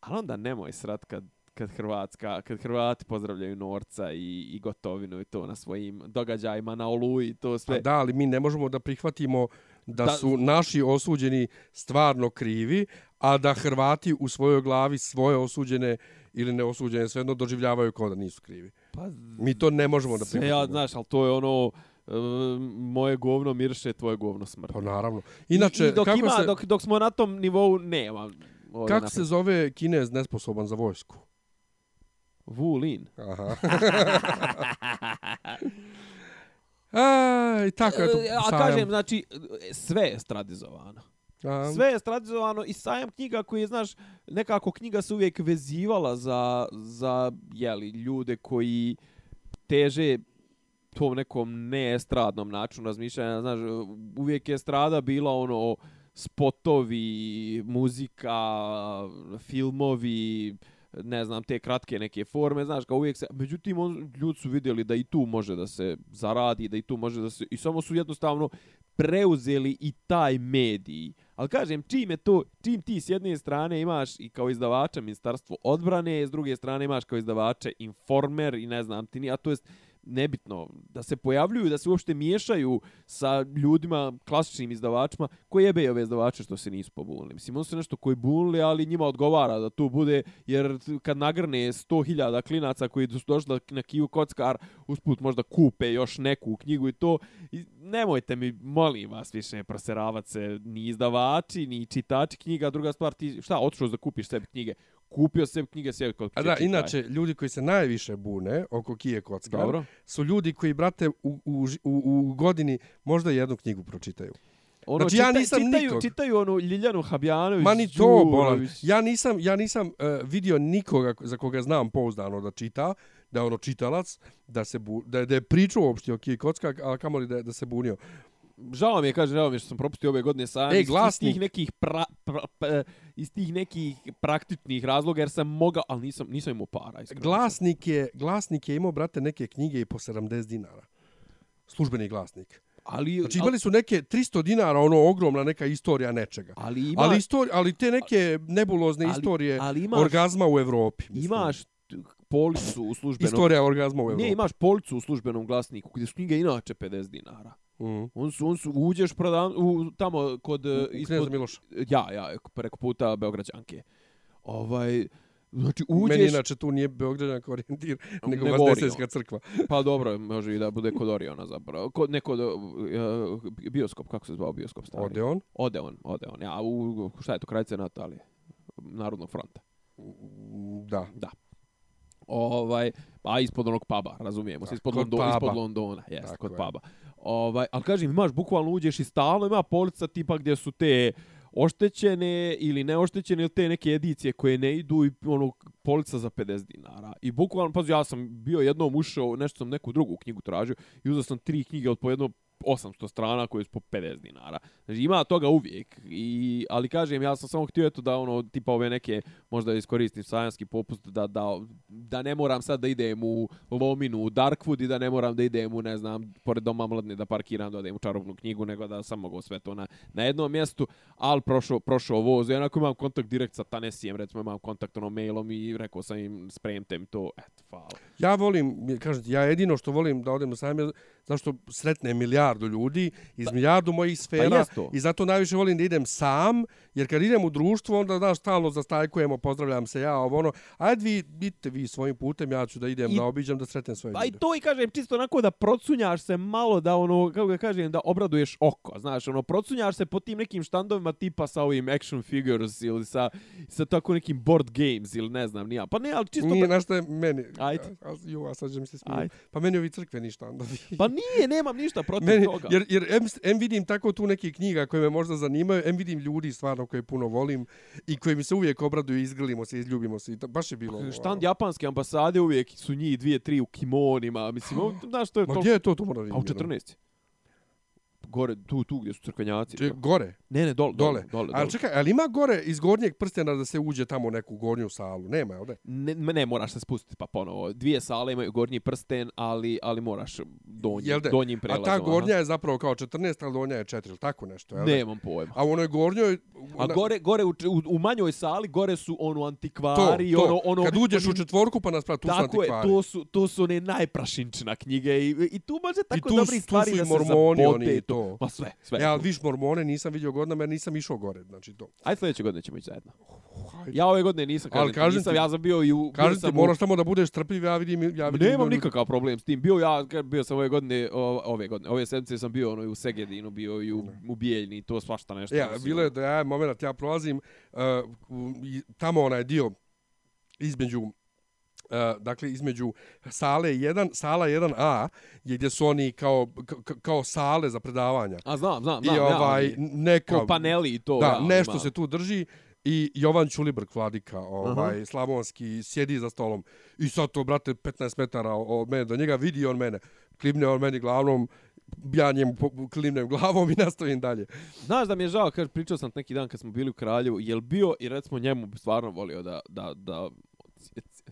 Ali onda nemoj srat kad kad Hrvatska, kad Hrvati pozdravljaju Norca i, i Gotovinu i to na svojim događajima na Oluji to sve. Pa da, ali mi ne možemo da prihvatimo da, da su naši osuđeni stvarno krivi, a da Hrvati u svojoj glavi svoje osuđene ili neosuđene svejedno doživljavaju kao da nisu krivi. Pa, mi to ne možemo da prihvatimo. Ja, znaš, ali to je ono moje govno mirše, tvoje govno smrt. Pa naravno. Inače, I, i dok, kako ima, se, dok, dok smo na tom nivou, nema. Kako se zove Kinez nesposoban za vojsku? Wu Lin. Aha. A, i tako je to. E, a kažem, znači, sve je stradizovano. A, Sve je stradizovano i sajam knjiga koji je, znaš, nekako knjiga se uvijek vezivala za, za jeli, ljude koji teže tom nekom neestradnom načinu razmišljanja. Znaš, uvijek je strada bila ono spotovi, muzika, filmovi, ne znam, te kratke neke forme, znaš, kao uvijek se, međutim, on, ljudi su vidjeli da i tu može da se zaradi, da i tu može da se, i samo su jednostavno preuzeli i taj mediji. Ali kažem, čim je to, čim ti s jedne strane imaš i kao izdavača ministarstvo odbrane, s druge strane imaš kao izdavače informer i ne znam ti ni, a to jest, nebitno, da se pojavljuju, da se uopšte miješaju sa ljudima, klasičnim izdavačima, koji jebe ove izdavače što se nisu pobunili. Mislim, on su nešto koji bunili, ali njima odgovara da tu bude, jer kad nagrne 100.000 klinaca koji su došli na Kiju Kockar, usput možda kupe još neku knjigu i to, i nemojte mi, molim vas, više proseravati se ni izdavači, ni čitači knjiga, druga stvar, ti šta, otišao da kupiš sebi knjige, kupio se knjige sve kod A da, inače, ljudi koji se najviše bune oko Kije Kockar Dobro. su ljudi koji, brate, u, u, u, u godini možda jednu knjigu pročitaju. Ono, Znači, čita, ja nisam čitaju, nikog. čitaju onu Ljiljanu Habjanović. Ma ni to, bolan. Ja nisam, ja nisam uh, vidio nikoga za koga znam pouzdano da čita, da je ono čitalac, da, se bu, da, je- da je pričao uopšte o Kije Kockar, a kamoli da, je- da se bunio. Žao mi je, kaže, žao mi je što sam propustio ove godine sam. Ej, iz, iz glasnik. tih nekih pra, pra, pra, iz tih nekih praktičnih razloga, jer sam mogao, ali nisam, nisam imao para. Iskreno. Glasnik je, glasnik je imao, brate, neke knjige i po 70 dinara. Službeni glasnik. Ali, Znači imali su neke 300 dinara, ono ogromna neka istorija nečega. ali, ima, ali, istori, ali te neke nebulozne ali- istorije ali imaš, orgazma u Evropi. mislim. imaš policu u službenom... Istorija orgazma u Evropi. Ne, imaš policu u službenom glasniku, gdje su knjige inače 50 dinara. Mm. On su, on su, uđeš prodan, u, tamo kod... U, e, u Knjeza Miloša. Ja, ja, preko puta Beograđanke. Ovaj, znači Uđeš... Meni inače tu nije Beograđan kao orijentir, nego, Nego Vazdesejska crkva. Pa dobro, može i da bude kod Oriona zapravo. Kod neko uh, bioskop, kako se zvao bioskop stari? Odeon. Odeon, Odeon. Ja, u, šta je to, kraj Senata, ali Narodnog fronta. Da. Da. Ovaj, a ispod onog puba, razumijemo se, ispod, Londo, ispod Londona, jest, kod je. puba. Ovaj, ali kažem, imaš, bukvalno uđeš i stalno ima polica tipa gdje su te oštećene ili neoštećene ili te neke edicije koje ne idu i ono polica za 50 dinara. I bukvalno, pazi, ja sam bio jednom ušao, nešto sam neku drugu knjigu tražio i uzeo sam tri knjige od po jedno 800 strana koje su po 50 dinara. Znači ima toga uvijek. I, ali kažem, ja sam samo htio eto da ono, tipa ove neke, možda iskoristim sajanski popust, da, da, da ne moram sad da idem u Lominu, u Darkwood i da ne moram da idem u, ne znam, pored doma mladne da parkiram, da odem u čarobnu knjigu, nego da sam mogu sve to na, na jednom mjestu, ali prošao, prošao voz. I onako imam kontakt direkt sa Tanesijem, recimo imam kontakt ono mailom i rekao sam im, spremtem mi to, eto, hvala. Ja volim, kažete, ja jedino što volim da odem u sajam zašto sretne milijardu ljudi iz da. milijardu mojih sfera pa i zato najviše volim da idem sam, jer kad idem u društvo, onda da stalno zastajkujemo, pozdravljam se ja, ovo ono, ajde vi, bite vi svojim putem, ja ću da idem, I, da obiđam, da sretnem svoje pa ljude. Pa i to i kažem, čisto onako da procunjaš se malo, da ono, kako ga kažem, da obraduješ oko, znaš, ono, procunjaš se po tim nekim štandovima tipa sa ovim action figures ili sa, sa tako nekim board games ili ne znam, nija. Pa ne, ali čisto... Nije, znaš što je meni, ajde. A, a, sad se smijeti. Pa meni ovi crkveni štandovi. Pa nije, nemam ništa protiv Meni, toga. Jer, jer em, em vidim tako tu neke knjiga koje me možda zanimaju, em vidim ljudi stvarno koje puno volim i koji mi se uvijek obraduju, izgrlimo se, izljubimo se. I to, baš je bilo... Štand japanske ambasade uvijek su njih dvije, tri u kimonima. Mislim, znaš, to je Ma to... gdje je to, to mora vidjeti? A u 14 gore tu tu gdje su crkvenjaci. Če, gore. Ne, ne, dole, dole. dole, Ali čekaj, ali ima gore iz gornjeg prstena da se uđe tamo u neku gornju salu? Nema, je Ne, ne, moraš se spustiti pa ponovo. Dvije sale imaju gornji prsten, ali ali moraš donji, donjim prelazom. A ta gornja aha. je zapravo kao 14, ali donja je 4, ili tako nešto, je Nemam pojma. A u onoj gornjoj... A gore, gore u, u, u, manjoj sali, gore su ono antikvari, to, to. ono... ono Kad uđeš u četvorku, pa nas pravi, tu su antikvari. Tako je, to su, to su one najprašinčina knjige i, i tu može tako dobri stvari da se zabote. To. Ma sve, sve. Ja, viš mormone nisam vidio godinama jer nisam išao gore, znači to. Ajde sljedeće godine ćemo ići zajedno. Ja ove godine nisam, kažem, ali kažem nisam, ti, ja sam bio i u... Kažem ti, moraš tamo da budeš strpljiv, ja vidim... Ja vidim Nemam nikakav problem s tim. Bio ja, bio sam ove godine, ove godine, ove sedmice sam bio ono, i u Segedinu, bio i u, u Bijeljni, to svašta nešto. Ja, bilo je da ja, moment, ja prolazim, uh, tamo onaj dio između dakle između sale 1, sala 1A, gdje su oni kao kao sale za predavanja. A znam, znam, znam. I ovaj ja, neka paneli i to. Da, ja, nešto ima. se tu drži i Jovan Čulibrk vladika, ovaj uh -huh. slavonski sjedi za stolom i sad to brate 15 metara od mene do njega vidi on mene. Klibne on meni glavnom ja njemu klimnem glavom i nastavim dalje. Znaš da mi je žao, kaže, pričao sam neki dan kad smo bili u Kraljevu, jel bio i recimo njemu stvarno volio da, da, da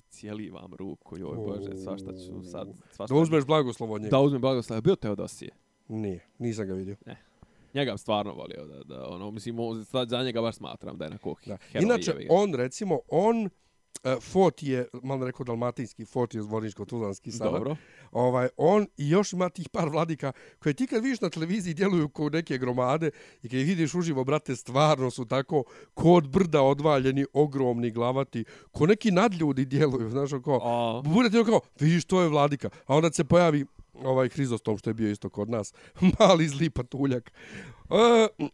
cijeli vam ruku, joj bože, svašta ću sad... Svašta da uzmeš blagoslov od njega. Da uzmem blagoslov. Bio Teodosije? Nije, nisam ga vidio. Ne. Njega stvarno volio da, da ono, mislim, sad za njega baš smatram da je na kohi. Inače, on, recimo, on, Fort je, malo rekao dalmatinski, Fort je zvorničko-tuzlanski sada. Dobro. Ovaj, on i još ima tih par vladika koje ti kad vidiš na televiziji djeluju kao neke gromade i kad ih vidiš uživo, brate, stvarno su tako kod brda odvaljeni, ogromni glavati, ko neki nadljudi djeluju, znaš, kao, bude ti kao, vidiš, to je vladika, a onda se pojavi ovaj Hrizostom što je bio isto kod nas, mali zli patuljak. Uh,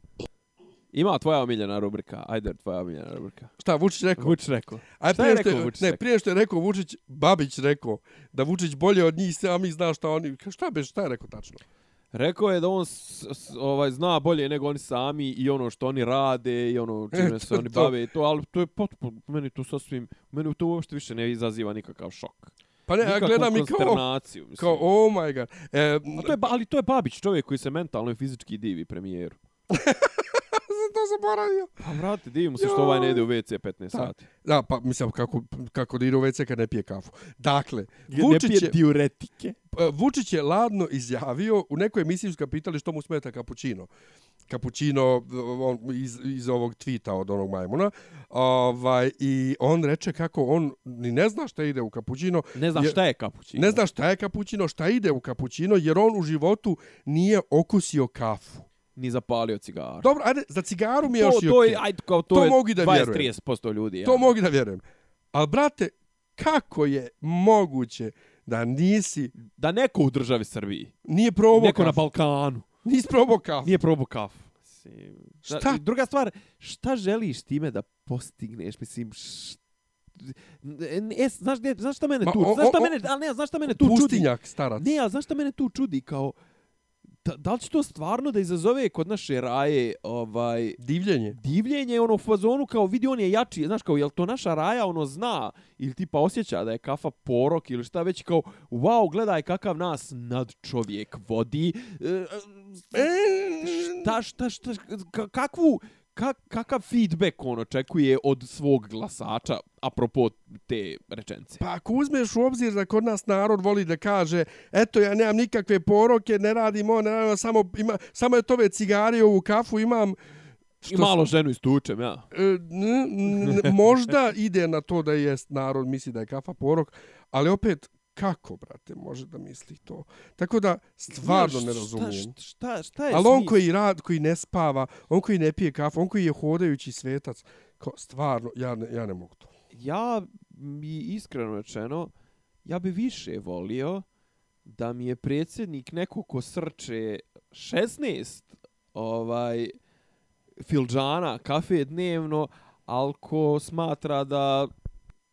Ima tvoja omiljena rubrika. Ajde, tvoja omiljena rubrika. Šta, Vučić rekao? Vučić rekao. Aj, šta je rekao Vučić? Ne, prije što je rekao Vučić, Babić rekao da Vučić bolje od njih, a mi zna šta oni... Šta be, šta je rekao tačno? Rekao je da on s, s, ovaj zna bolje nego oni sami i ono što oni rade i ono čime se oni bave i to, ali to je potpuno, meni to sasvim, meni to uopšte više ne izaziva nikakav šok. Pa ne, ja gledam i kao, kao, oh my god. E, A to je, ali to je Babić, čovjek koji se mentalno i fizički divi premijeru. zaboravio. Pa vrati, divimo se što ovaj ne ide u WC 15 sati. Da, pa mislim kako, kako da ide u WC kad ne pije kafu. Dakle, Vučić ne pije diuretike. Vučić je ladno izjavio, u nekoj emisiji su ga pitali što mu smeta kapućino. Kapućino on, iz, iz ovog tvita od onog majmuna. Ovaj, I on reče kako on ni ne zna šta ide u kapućino. Ne zna šta je kapućino. Ne zna šta je kapućino, šta ide u kapućino, jer on u životu nije okusio kafu ni zapalio cigaru. Dobro, ajde, za cigaru mi je još to, to je, ajde, kao, to, to je mogu da 20-30% ljudi. Ja. To mogu da vjerujem. Ali, brate, kako je moguće da nisi... Da neko u državi Srbiji. Nije probao Neko na Balkanu. Nisi probao kafu. Nije probao kafu. Šta? Druga stvar, šta želiš time da postigneš? Mislim, E, znaš, ne, znaš šta mene tu, Ma, o, znaš šta mene, ali ne, znaš šta mene tu pustinjak, čudi? starac. Ne, ali znaš šta mene tu čudi, kao, da, da li će to stvarno da izazove kod naše raje ovaj Divljenje. divljenje ono u fazonu kao vidi on je jači, znaš kao jel to naša raja ono zna ili tipa osjeća da je kafa porok ili šta već kao wow gledaj kakav nas nad čovjek vodi e, šta, šta, šta, ka- kakvu, ka, kakav feedback on očekuje od svog glasača apropo te rečence? Pa ako uzmeš u obzir da kod nas narod voli da kaže eto ja nemam nikakve poroke, ne radim ovo, ne radim, samo, ima, samo je to ove cigare i ovu kafu imam, I malo ženu istučem, ja. E, možda ide na to da jest narod misli da je kafa porok, ali opet kako, brate, može da misli to. Tako da, stvarno ne razumijem. Šta, šta, šta je Ali on koji rad, koji ne spava, on koji ne pije kafu, on koji je hodajući svetac, ko, stvarno, ja ne, ja ne mogu to. ja mi iskreno rečeno, ja bi više volio da mi je predsjednik neko ko srče 16 ovaj filđana kafe dnevno, ali ko smatra da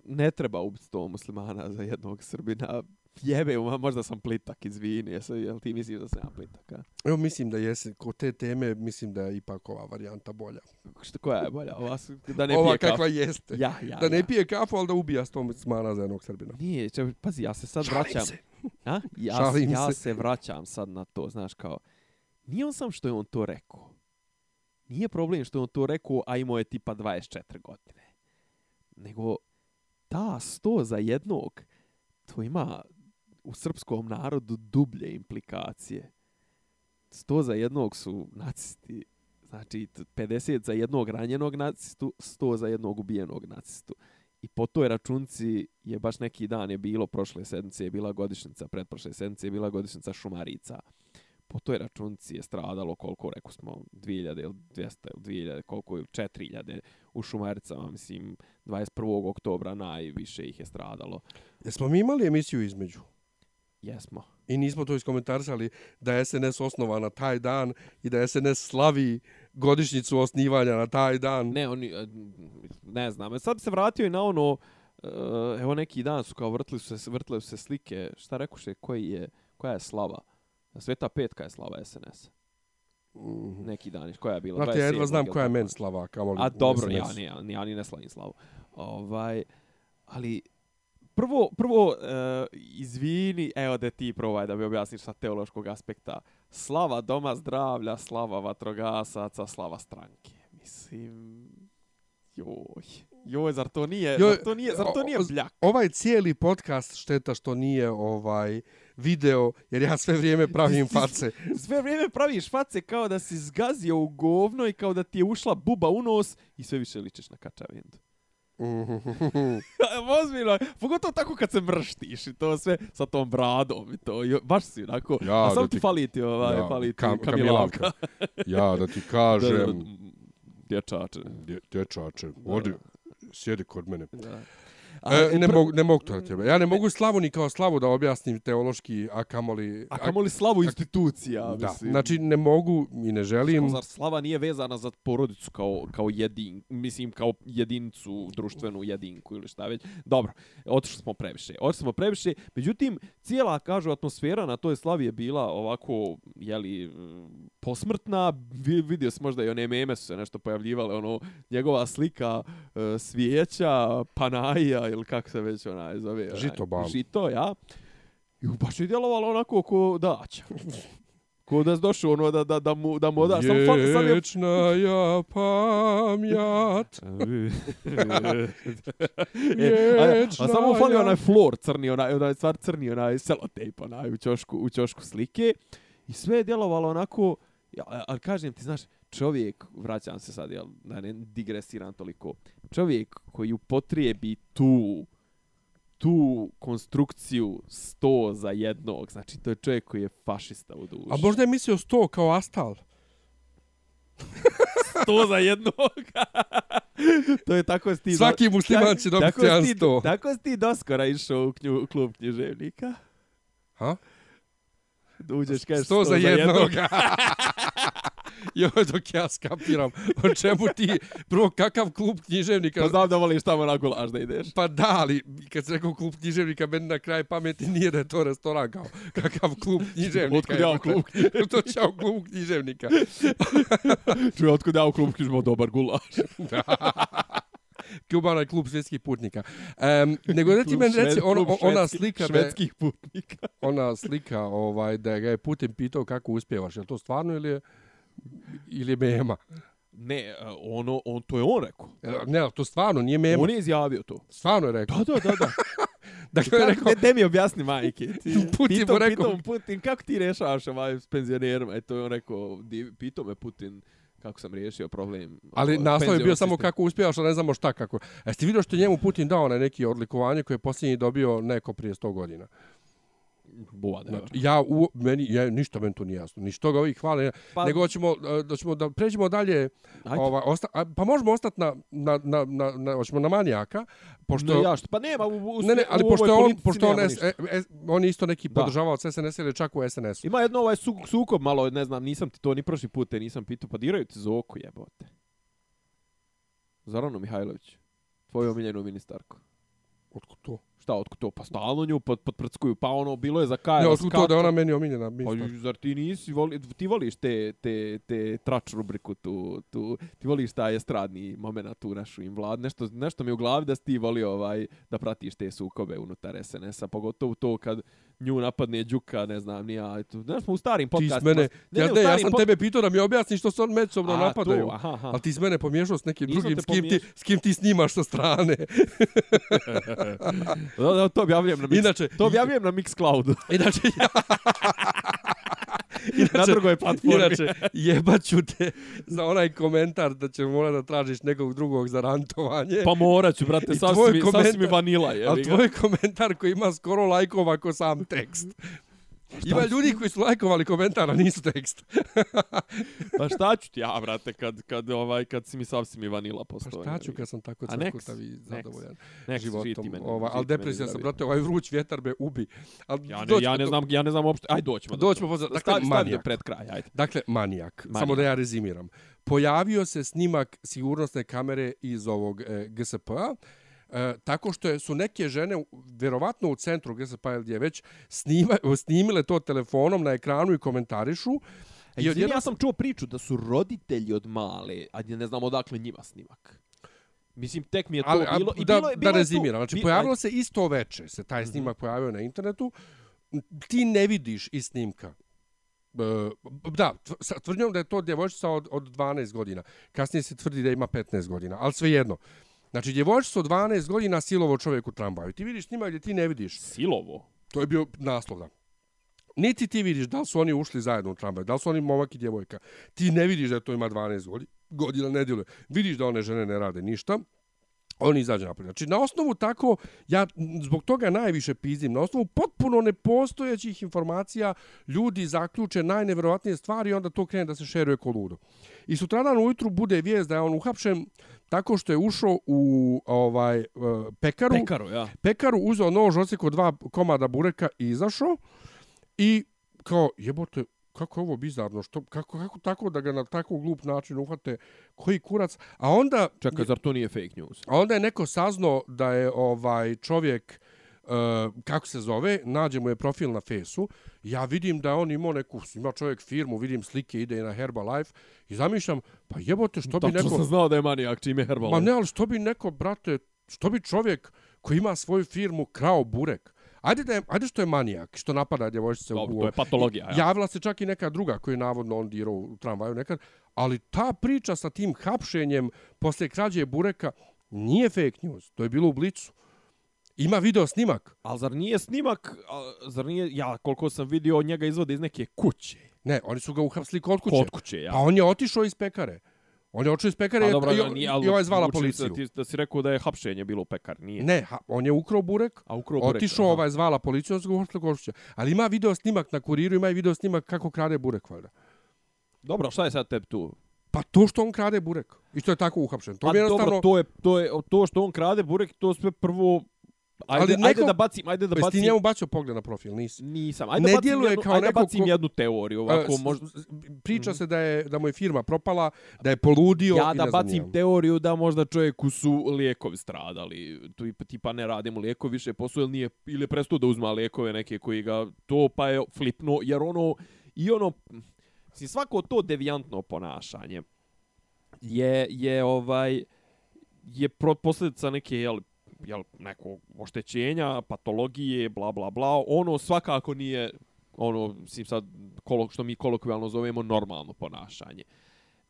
ne treba ubiti sto muslimana za jednog Srbina, jebe, možda sam plitak, izvini, jesu, jel ti misliš da sam ja plitak, a? Evo, mislim da jesi, kod te teme, mislim da je ipak ova varijanta bolja. Šta, koja je bolja? Ova, da ne ova pije kafu. kakva jeste. Ja, ja, da ne ja. pije kafu, ali da ubija sto muslimana za jednog Srbina. Nije, če, pazi, ja se sad Šalim vraćam. se. A? Ja, Šalim ja se. se. vraćam sad na to, znaš, kao, nije on sam što je on to rekao. Nije problem što je on to rekao, a imao je tipa 24 godine. Nego, ta sto za jednog, to ima u srpskom narodu dublje implikacije. Sto za jednog su nacisti, znači 50 za jednog ranjenog nacistu, 100 za jednog ubijenog nacistu. I po toj računci je baš neki dan je bilo, prošle sedmice je bila godišnjica, pretprošle sedmice je bila godišnjica Šumarica. Po toj računci je stradalo koliko, rekao smo, 2000 ili 200 ili 2000, koliko ili 4000 u Šumaricama, mislim, 21. oktobra najviše ih je stradalo. Jesmo mi imali emisiju između? Jesmo. I nismo to iskomentarisali da je SNS osnova na taj dan i da SNS slavi godišnjicu osnivanja na taj dan. Ne, oni, e, ne znam. Sad bi se vratio i na ono, e, evo neki dan su kao vrtili su se, vrtile su se slike, šta rekuše, koji je, koja je slava? Sveta petka je slava SNS. Mhm. Neki dan, koja je bila? Znate, ja jedva 27. znam koja je meni nešto. slava, kamoli A dobro, ja, ni ja ni ne slavim slavu. Ovaj, ali, prvo, prvo uh, izvini, evo da ti probaj da mi objasniš sa teološkog aspekta. Slava doma zdravlja, slava vatrogasaca, slava stranke. Mislim, joj, joj, zar to nije, Joj, zar to nije, zar to nije bljak? Ovaj cijeli podcast šteta što nije ovaj video, jer ja sve vrijeme pravim face. Sve vrijeme praviš face kao da si zgazio u govno i kao da ti je ušla buba u nos i sve više ličiš na kačavindu. Ozbiljno, pogotovo tako kad se mrštiš i to sve sa tom bradom i to, baš si onako, Ja, a samo ti ti- fali ti ovaj, Ja, fali ti Kam- kamilavka. ja, da ti Da, da, kažem, Dječače. dje- dječače, odi, sjedi kod mene. Da. E, ne, mogu, ne mogu to da tebe. Ja ne mogu slavu ni kao slavu da objasnim teološki, a kamoli... A kamoli slavu institucija, Da, mislim. znači ne mogu i ne želim. Zar slava nije vezana za porodicu kao, kao jedin, mislim kao jedincu, društvenu jedinku ili šta već. Dobro, otišli smo previše. Otišli smo previše. Međutim, cijela, kažu, atmosfera na toj slavi je bila ovako, jeli, posmrtna. Vi, vidio se možda i one meme su se nešto pojavljivale, ono, njegova slika e, svijeća, panaja ili kako se već onaj zove. Onaj, Žito bal. Žito, ja. I baš je djelovalo onako ko daća. Ko da je došao ono da, da, da mu, da mu oda. Fali, sad je... Vječna ja pamjat. e, a, a Vječna samo fali onaj flor crni, onaj, onaj stvar crni, onaj selotejp, onaj u ćošku, u ćošku slike. I sve je djelovalo onako, ja, ali kažem ti, znaš, čovjek, vraćam se sad, jel, da ne digresiram toliko, čovjek koji upotrijebi tu tu konstrukciju sto za jednog, znači to je čovjek koji je fašista u duši. A možda je mislio sto kao Astal. sto za jednog. to je tako si ti... Svaki musliman tak- će dobiti tako jedan ti- sto. Tako si ti doskora išao u, knju, u klub književnika. Ha? Uđeš, kažeš Sto za jednog. I ovo dok ja skapiram o čemu ti, prvo kakav klub književnika... Pa znam da voliš tamo na gulaš da ideš. Pa da, ali kad se rekao klub književnika, meni na kraj pameti nije da je to restoran kao kakav klub književnika. Otkud ja u klub književnika? to će u klub književnika. Čuj, otkud ja u klub književnika dobar gulaš. da. Kubana klub svjetskih putnika. Um, nego da ti meni reci, on, ona slika... Švedskih putnika. ona slika ovaj, da ga je Putin pitao kako uspjevaš. Je to stvarno ili je, ili je mema? Ne, e, ono, on, to je on rekao. E, ne, to stvarno nije mema. On je izjavio to. Stvarno je rekao. Da, da, da. da. dakle, je rekao... Ne, mi objasni, majke. Ti, Putin pitao, mu rekao... Pitao Putin, kako ti rešavaš ovaj s penzionerima? Eto je on rekao, pitao me Putin kako sam riješio problem. Ali naslov je bio samo kako uspjevaš, a ne znamo šta kako. Jeste vidio što njemu Putin dao na neki odlikovanje koje je posljednji dobio neko prije 100 godina? Bova, znači, ja, u, meni, ja, ništa meni to nije jasno. Ništa ga ovih hvale. Pa, nego ćemo, da ćemo da pređemo dalje. Ova, osta, a, pa možemo ostati na, na, na, na, na, hoćemo na manijaka. Pošto, ne, ja, što, pa nema u, u, ne, ne, ali u pošto on, pošto on, es, e, es, on isto neki podržavao od SNS ili čak u SNS-u. Ima jedno ovaj su, sukob malo, ne znam, nisam ti to ni prošli put, nisam pitao, pa diraju ti za oko jebote. Zorano Mihajlović, tvoju omiljenu ministarku. Otko to? Šta, otkud to? Pa stalno nju pod, podprckuju, pa ono, bilo je za kaj. Ne, otkud to da ona meni omiljena? Pa, zar ti nisi, voli, ti voliš te, te, te trač rubriku, tu, tu, ti voliš taj estradni moment tu našu im vlad, nešto, nešto mi u glavi da ti voli ovaj, da pratiš te sukobe unutar SNS-a, pogotovo to kad nju napadne Đuka, ne znam, nija, eto, znaš, smo u starim podcastima. Ti mene, ne, ja, ne, ja sam tebe pitao da mi objasniš što se on međusobno napadaju. To, aha, aha. Ali ti s mene pomiješao s nekim Nisam drugim, s kim, ti, s kim ti snimaš sa strane. da, da, to objavljujem na Mix, inače, to objavljujem na Mixcloudu. Inače, ja... Inače, na drugoj platformi. Inače, jebaću te za onaj komentar da će mora da tražiš nekog drugog za rantovanje. Pa morat ću, brate, sasvim, sasvim vanila. Je, ali tvoj komentar koji ima skoro lajkova ko sam tekst. Ima ljudi koji su lajkovali komentara, nisu tekst. pa šta ću ti ja, brate, kad, kad, ovaj, kad si mi sasvim i vanila postoje. Pa šta ću kad sam tako cvrkutav i zadovoljan next, životom. Meni, ova, ali depresija sam, brate, ovaj vruć vjetar me ubi. Al, ja, ne, ja, ne znam, ja ne znam uopšte. Ajde, doćemo. Doćemo, do, dakle, stavi, manijak. pred kraj, ajde. Dakle, manijak. manijak. Samo da ja rezimiram. Pojavio se snimak sigurnosne kamere iz ovog e, GSP-a e, tako što je, su neke žene, vjerovatno u centru gdje već snima, snimile to telefonom na ekranu i komentarišu. E, I odjedno... Ja sam čuo priču da su roditelji od male, a ne znam odakle njima snimak. Mislim, tek mi je to Ali, bilo... I da, bilo, bilo da rezimiram, znači pojavilo se isto veče, se taj mhm. snimak mm -hmm. pojavio na internetu, ti ne vidiš iz snimka. E, da, tvrdnjom da je to djevojčica od, od 12 godina. Kasnije se tvrdi da ima 15 godina, ali svejedno. Znači, djevojčica od 12 godina silovo čovjek u tramvaju. Ti vidiš snima gdje ti ne vidiš. Silovo? To je bio naslov, da. Niti ti vidiš da li su oni ušli zajedno u tramvaju, da li su oni momak i djevojka. Ti ne vidiš da to ima 12 godina, ne djeluje. Vidiš da one žene ne rade ništa. Oni izađe napolje. Znači, na osnovu tako, ja zbog toga najviše pizim, na osnovu potpuno nepostojećih informacija, ljudi zaključe najneverovatnije stvari i onda to krene da se šeruje kod ludo. I sutradan ujutru bude vijest da je on uhapšen tako što je ušao u ovaj uh, pekaru. Pekaru, ja. Pekaru uzeo nož, osjeko dva komada bureka i izašao. I kao, jebote, kako je ovo bizarno, što, kako, kako tako da ga na tako glup način uhvate, koji kurac, a onda... Čekaj, zar to nije fake news? A onda je neko saznao da je ovaj čovjek, uh, kako se zove, nađe mu je profil na fesu, ja vidim da on imao neku, ima čovjek firmu, vidim slike, ide na Herbalife i zamišljam, pa jebote, što bi neko... Tačno sam znao da je manijak čime Herbalife. Ma ne, ali što bi neko, brate, što bi čovjek koji ima svoju firmu krao burek, Ajde, da je, ajde što je manijak, što napada djevojčice u... To je patologija, ja. Javila se čak i neka druga koju je navodno on dirao u tramvaju nekad. Ali ta priča sa tim hapšenjem posle krađe bureka nije fake news. To je bilo u blicu. Ima video snimak. Ali zar nije snimak, zar nije, ja koliko sam vidio njega izvode iz neke kuće. Ne, oni su ga uhapsili kod kuće. Kod kuće, ja. Pa on je otišao iz pekare. On je očeo iz pekare i, dobro, i, nije, i ovaj zvala policiju. Da, ti, da si rekao da je hapšenje bilo u pekar, nije? Ne, ha, on je ukrao burek, A, ukrao burek otišao aha. ovaj zvala policiju, on se govorio Ali ima video snimak na kuriru, ima i video snimak kako krade burek, valjda. Dobro, šta je sad tebi tu? Pa to što on krade burek. I što je tako uhapšen. To pa, je jednostavno... dobro, to je, to je to što on krade burek, to sve prvo Ajde, Ali ajde neko- da bacim, ajde da Pa jesi ti bacim. njemu bacio pogled na profil, nisi. Nisam. Ajde Ne da bacim jednu, kao ajde neko bacim ko- jednu teoriju. Ovako, A, s- možda, Priča se da je da mu je firma propala, da je poludio ja i da ne znam bacim ja. teoriju da možda čovjeku su lijekovi stradali. Tu i tipa ne rade mu lijekovi više posao ili nije ili je prestao da uzma lijekove neke koji ga to pa je flipno jer ono i ono mislim svako to devijantno ponašanje je je ovaj je pro, posljedica neke jel, jel, nekog oštećenja, patologije, bla bla bla. Ono svakako nije ono mislim sad kolo, što mi kolokvijalno zovemo normalno ponašanje.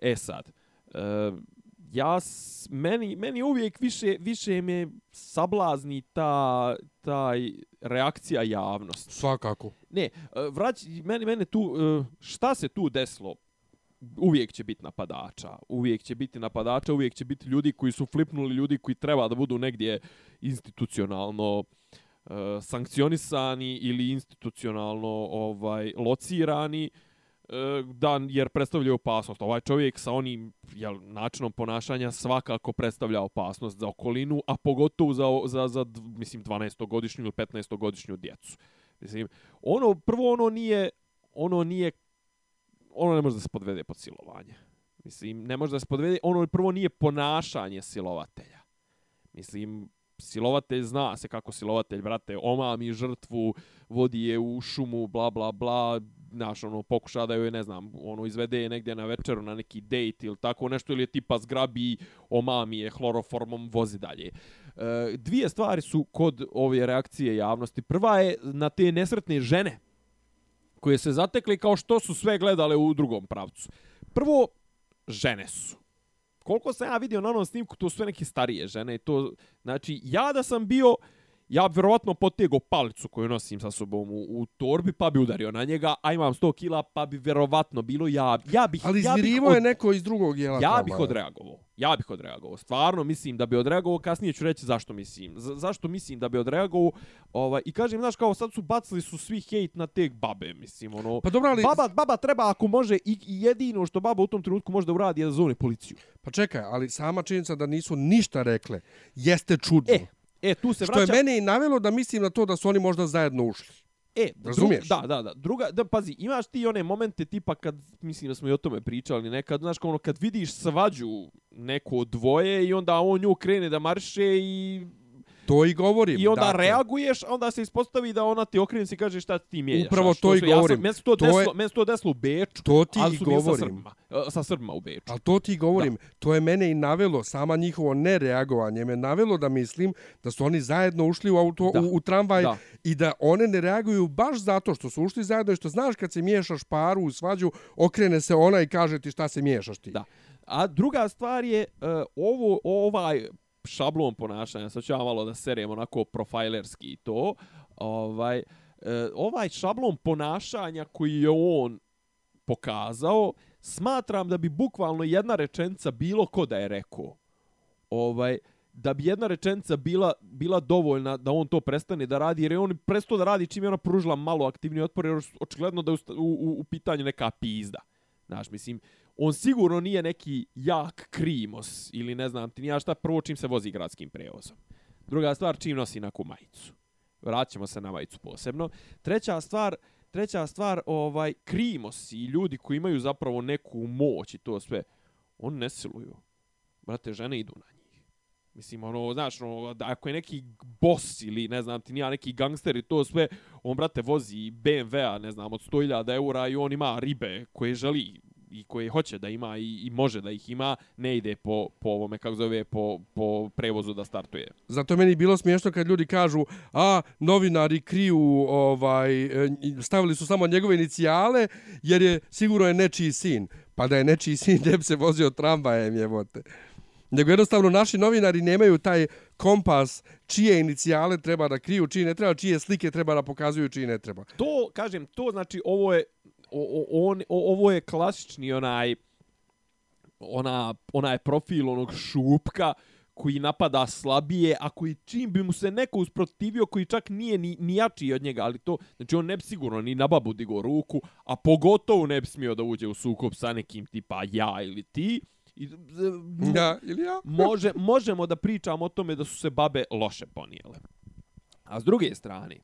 E sad, e, ja meni meni uvijek više više me sablazni ta taj reakcija javnosti. Svakako. Ne, e, vrać meni mene tu e, šta se tu desilo? Uvijek će biti napadača, uvijek će biti napadača, uvijek će biti ljudi koji su flipnuli, ljudi koji treba da budu negdje institucionalno e, sankcionisani ili institucionalno ovaj locirani e, da jer predstavljaju opasnost. Ovaj čovjek sa onim jel, načinom ponašanja svakako predstavlja opasnost za okolinu, a pogotovo za, za, za mislim 12-godišnju ili 15-godišnju djecu. Mislim, ono, prvo ono nije, ono nije, ono ne može da se podvede pod silovanje. Mislim, ne može da se podvede, ono prvo nije ponašanje silovatelja. Mislim, silovatelj zna se kako silovatelj, brate, omami žrtvu, vodi je u šumu, bla, bla, bla, znaš, ono, pokuša da joj, ne znam, ono, izvede je negdje na večeru na neki dejt ili tako nešto, ili je tipa zgrabi, omami je hloroformom, vozi dalje. E, dvije stvari su kod ove reakcije javnosti. Prva je na te nesretne žene koje se zatekli kao što su sve gledale u drugom pravcu. Prvo, žene su. Koliko sam ja vidio na onom snimku, to su sve neke starije žene. i To, znači, ja da sam bio, ja bi vjerovatno potego palicu koju nosim sa sobom u, u torbi, pa bi udario na njega, a imam 100 kila, pa bi vjerovatno bilo ja, ja bih... Ali ja bih izvirivo od- je neko iz drugog jela Ja bih odreagovao. Ja bih odreagovao. Stvarno mislim da bi odreagovao. Kasnije ću reći zašto mislim. Z zašto mislim da bi odreagovao. Ovaj, I kažem, znaš, kao sad su bacili su svi hejt na te babe. Mislim, ono... Pa dobro, ali... Baba, baba treba ako može i, i jedino što baba u tom trenutku može da uradi je da zove policiju. Pa čekaj, ali sama činjenica da nisu ništa rekle jeste čudno. E, e tu se Što vraća... je mene i navelo da mislim na to da su oni možda zajedno ušli. E, Razumiješ? Dru, da, da, da. Druga, da, pazi, imaš ti one momente tipa kad, mislim da smo i o tome pričali nekad, znaš, kao ono, kad vidiš svađu neko dvoje i onda on nju krene da marše i To i govorim. I onda dakle. reaguješ, a onda se ispostavi da ona ti okrene i kaže šta ti mijenjaš. Upravo to i su- ja sam- govorim. Meni se to, To desilo, je- meni se to desilo u Beču, To ti ali su bili sa govorim. Srbima, e, sa Srbima u Beču. Ali to ti govorim, da. to je mene i navelo, sama njihovo nereagovanje me navelo da mislim da su oni zajedno ušli u, auto, Da. u, u tramvaj Da. i da one ne reaguju baš zato što su ušli zajedno i što znaš kad se miješaš paru u svađu, okrene se ona i kaže ti šta se miješaš ti. Da. A druga stvar je uh, ovo ovaj šablon ponašanja, sad ću ja malo da serem onako profilerski i to, ovaj, e, ovaj šablon ponašanja koji je on pokazao, smatram da bi bukvalno jedna rečenica bilo ko da je rekao. Ovaj, da bi jedna rečenica bila, bila dovoljna da on to prestane da radi, jer je on prestao da radi čim je ona pružila malo aktivni otpor, jer očigledno da je u, u, u, u pitanju neka pizda. Znaš, mislim, on sigurno nije neki jak krimos ili ne znam ti nija šta prvo čim se vozi gradskim prevozom. Druga stvar, čim nosi neku majicu. Vraćamo se na majicu posebno. Treća stvar, treća stvar, ovaj, krimosi i ljudi koji imaju zapravo neku moć i to sve, on ne siluju. Brate, žene idu na njih. Mislim, ono, znaš, ono, da ako je neki boss ili, ne znam ti, nija neki gangster i to sve, on, brate, vozi BMW-a, ne znam, od 100.000 eura i on ima ribe koje želi i koje hoće da ima i, i može da ih ima, ne ide po, po ovome, kako zove, po, po prevozu da startuje. Zato meni bilo smiješno kad ljudi kažu a novinari kriju ovaj e, stavili su samo njegove inicijale jer je sigurno je nečiji sin. Pa da je nečiji sin ne bi se vozio tramvajem jebote. Nego jednostavno naši novinari nemaju taj kompas čije inicijale treba da kriju, čije ne treba, čije slike treba da pokazuju, čije ne treba. To, kažem, to znači ovo je o, o, on, o, ovo je klasični onaj ona, onaj profil onog šupka koji napada slabije, a koji čim bi mu se neko usprotivio koji čak nije ni, ni jači od njega, ali to, znači on ne bi sigurno ni na babu digo ruku, a pogotovo ne bi smio da uđe u sukob sa nekim tipa ja ili ti. I, z- Ja, ili ja? može, možemo da pričamo o tome da su se babe loše ponijele. A s druge strane,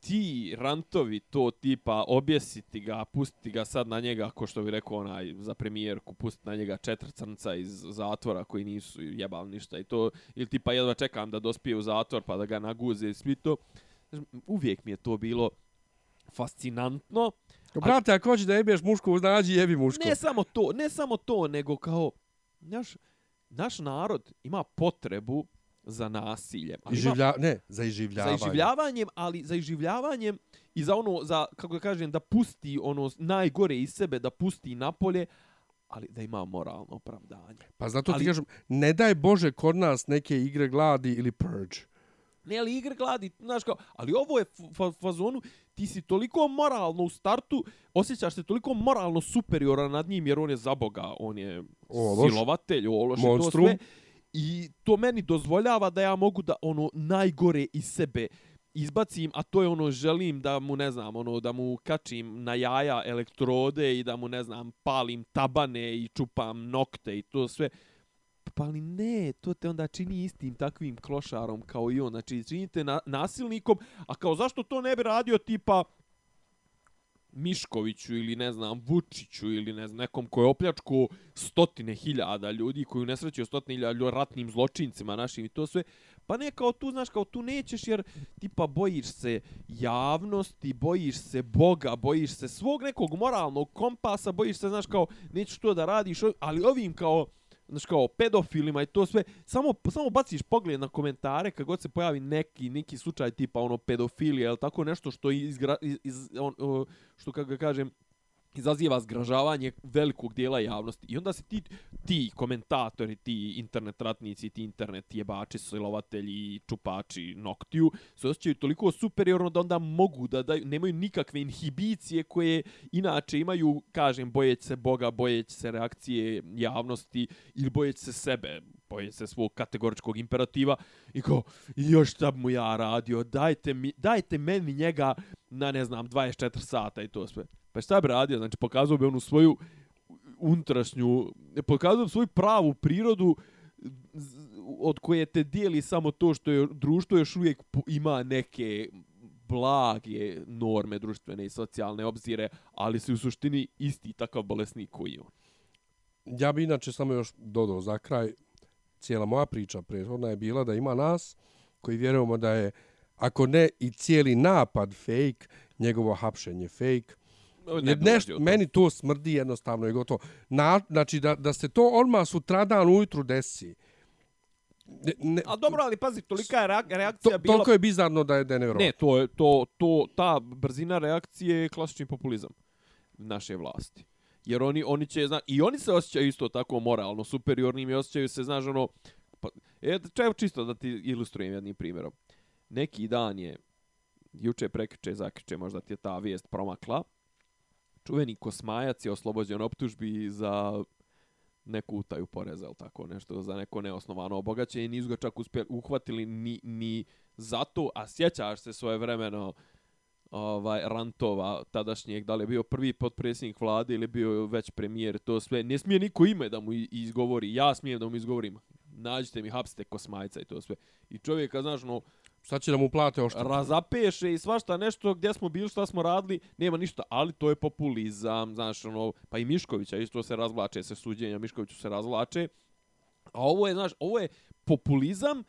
ti rantovi to tipa objesiti ga, pustiti ga sad na njega, ako što bi rekao onaj za premijerku, pustiti na njega četiri crnca iz zatvora koji nisu jebali ništa i to, ili tipa jedva čekam da dospije u zatvor pa da ga naguze i svi to. Uvijek mi je to bilo fascinantno. Ko, brate, ako hoćeš da jebeš muško, uznađi jebi muško. Ne samo to, ne samo to, nego kao, naš, naš narod ima potrebu za nasiljem. Iživlja, ne, za iživljavanjem. Za iživljavanjem, ali za iživljavanjem i za ono, za, kako da kažem, da pusti ono najgore iz sebe, da pusti napolje, ali da ima moralno opravdanje. Pa zato ali, ti kažem, ne daj Bože kod nas neke igre gladi ili purge. Ne, ali igre gladi, znaš kao, ali ovo je fazonu, ti si toliko moralno u startu, osjećaš se toliko moralno superioran nad njim, jer on je za Boga, on je ološ, silovatelj, ološ monstrum. to sve. I to meni dozvoljava da ja mogu da ono najgore iz sebe izbacim, a to je ono želim da mu ne znam, ono da mu kačim na jaja elektrode i da mu ne znam palim tabane i čupam nokte i to sve. Pa ali ne, to te onda čini istim takvim klošarom kao i on. Znači, činite na, nasilnikom, a kao zašto to ne bi radio tipa Miškoviću ili ne znam Vučiću ili ne znam nekom koji je opljačko stotine hiljada ljudi koji nesrećio stotine hiljada ljudi ratnim zločincima našim i to sve pa ne kao tu znaš kao tu nećeš jer tipa bojiš se javnosti bojiš se Boga bojiš se svog nekog moralnog kompasa bojiš se znaš kao nećeš to da radiš ali ovim kao znaš kao pedofilima i to sve, samo, samo baciš pogled na komentare kad god se pojavi neki, neki slučaj tipa ono pedofilija ili tako nešto što izgra, iz, iz, on, što kako kažem, izaziva zgražavanje velikog dijela javnosti. I onda se ti, ti komentatori, ti internet ratnici, ti internet jebači, silovatelji, čupači, noktiju, se osjećaju toliko superiorno da onda mogu da daju, nemaju nikakve inhibicije koje inače imaju, kažem, bojeći se Boga, bojeći se reakcije javnosti ili bojeći se sebe, bojeći se svog kategoričkog imperativa i kao, još šta mu ja radio, dajte, mi, dajte meni njega na, ne znam, 24 sata i to sve. Pa šta bi radio? Znači, pokazao bi onu svoju unutrašnju, pokazao bi svoju pravu prirodu od koje te dijeli samo to što je društvo još uvijek ima neke blage norme društvene i socijalne obzire, ali se u suštini isti takav bolesnik koji on. Ja bi inače samo još dodao za kraj, cijela moja priča prethodna je bila da ima nas koji vjerujemo da je, ako ne i cijeli napad fake, njegovo hapšenje fake, ne, nešto, meni to smrdi jednostavno i gotovo. Na, znači, da, da se to odmah sutradan ujutru desi. Ne, ne, A dobro, ali pazi, tolika je reakcija to, bila... Toliko je bizarno da je, da je Ne, to je, to, to, ta brzina reakcije je klasični populizam naše vlasti. Jer oni, oni će, zna, i oni se osjećaju isto tako moralno, superiornim i osjećaju se, znaš, ono... Pa, e, čevo čisto da ti ilustrujem jednim primjerom. Neki dan je, juče, prekriče, zakriče, možda ti je ta vijest promakla, čuveni Kosmajac je oslobođen optužbi za neku utaju poreza ili tako nešto, za neko neosnovano obogaćenje. Nisu ga čak uspjeli, uhvatili ni, ni zato, a sjećaš se svoje vremeno ovaj, rantova tadašnjeg, da li je bio prvi potpredsjednik vlade ili bio već premijer, to sve. Ne smije niko ime da mu izgovori, ja smijem da mu izgovorim. Nađite mi, hapsite Kosmajca i to sve. I čovjeka, znaš, no, Šta će da mu plate ošto. Razapeše i svašta nešto gdje smo bili, šta smo radili, nema ništa, ali to je populizam, znaš, ono, pa i Miškovića isto se razvlače, se suđenja Miškoviću se razvlače. A ovo je, znaš, ovo je populizam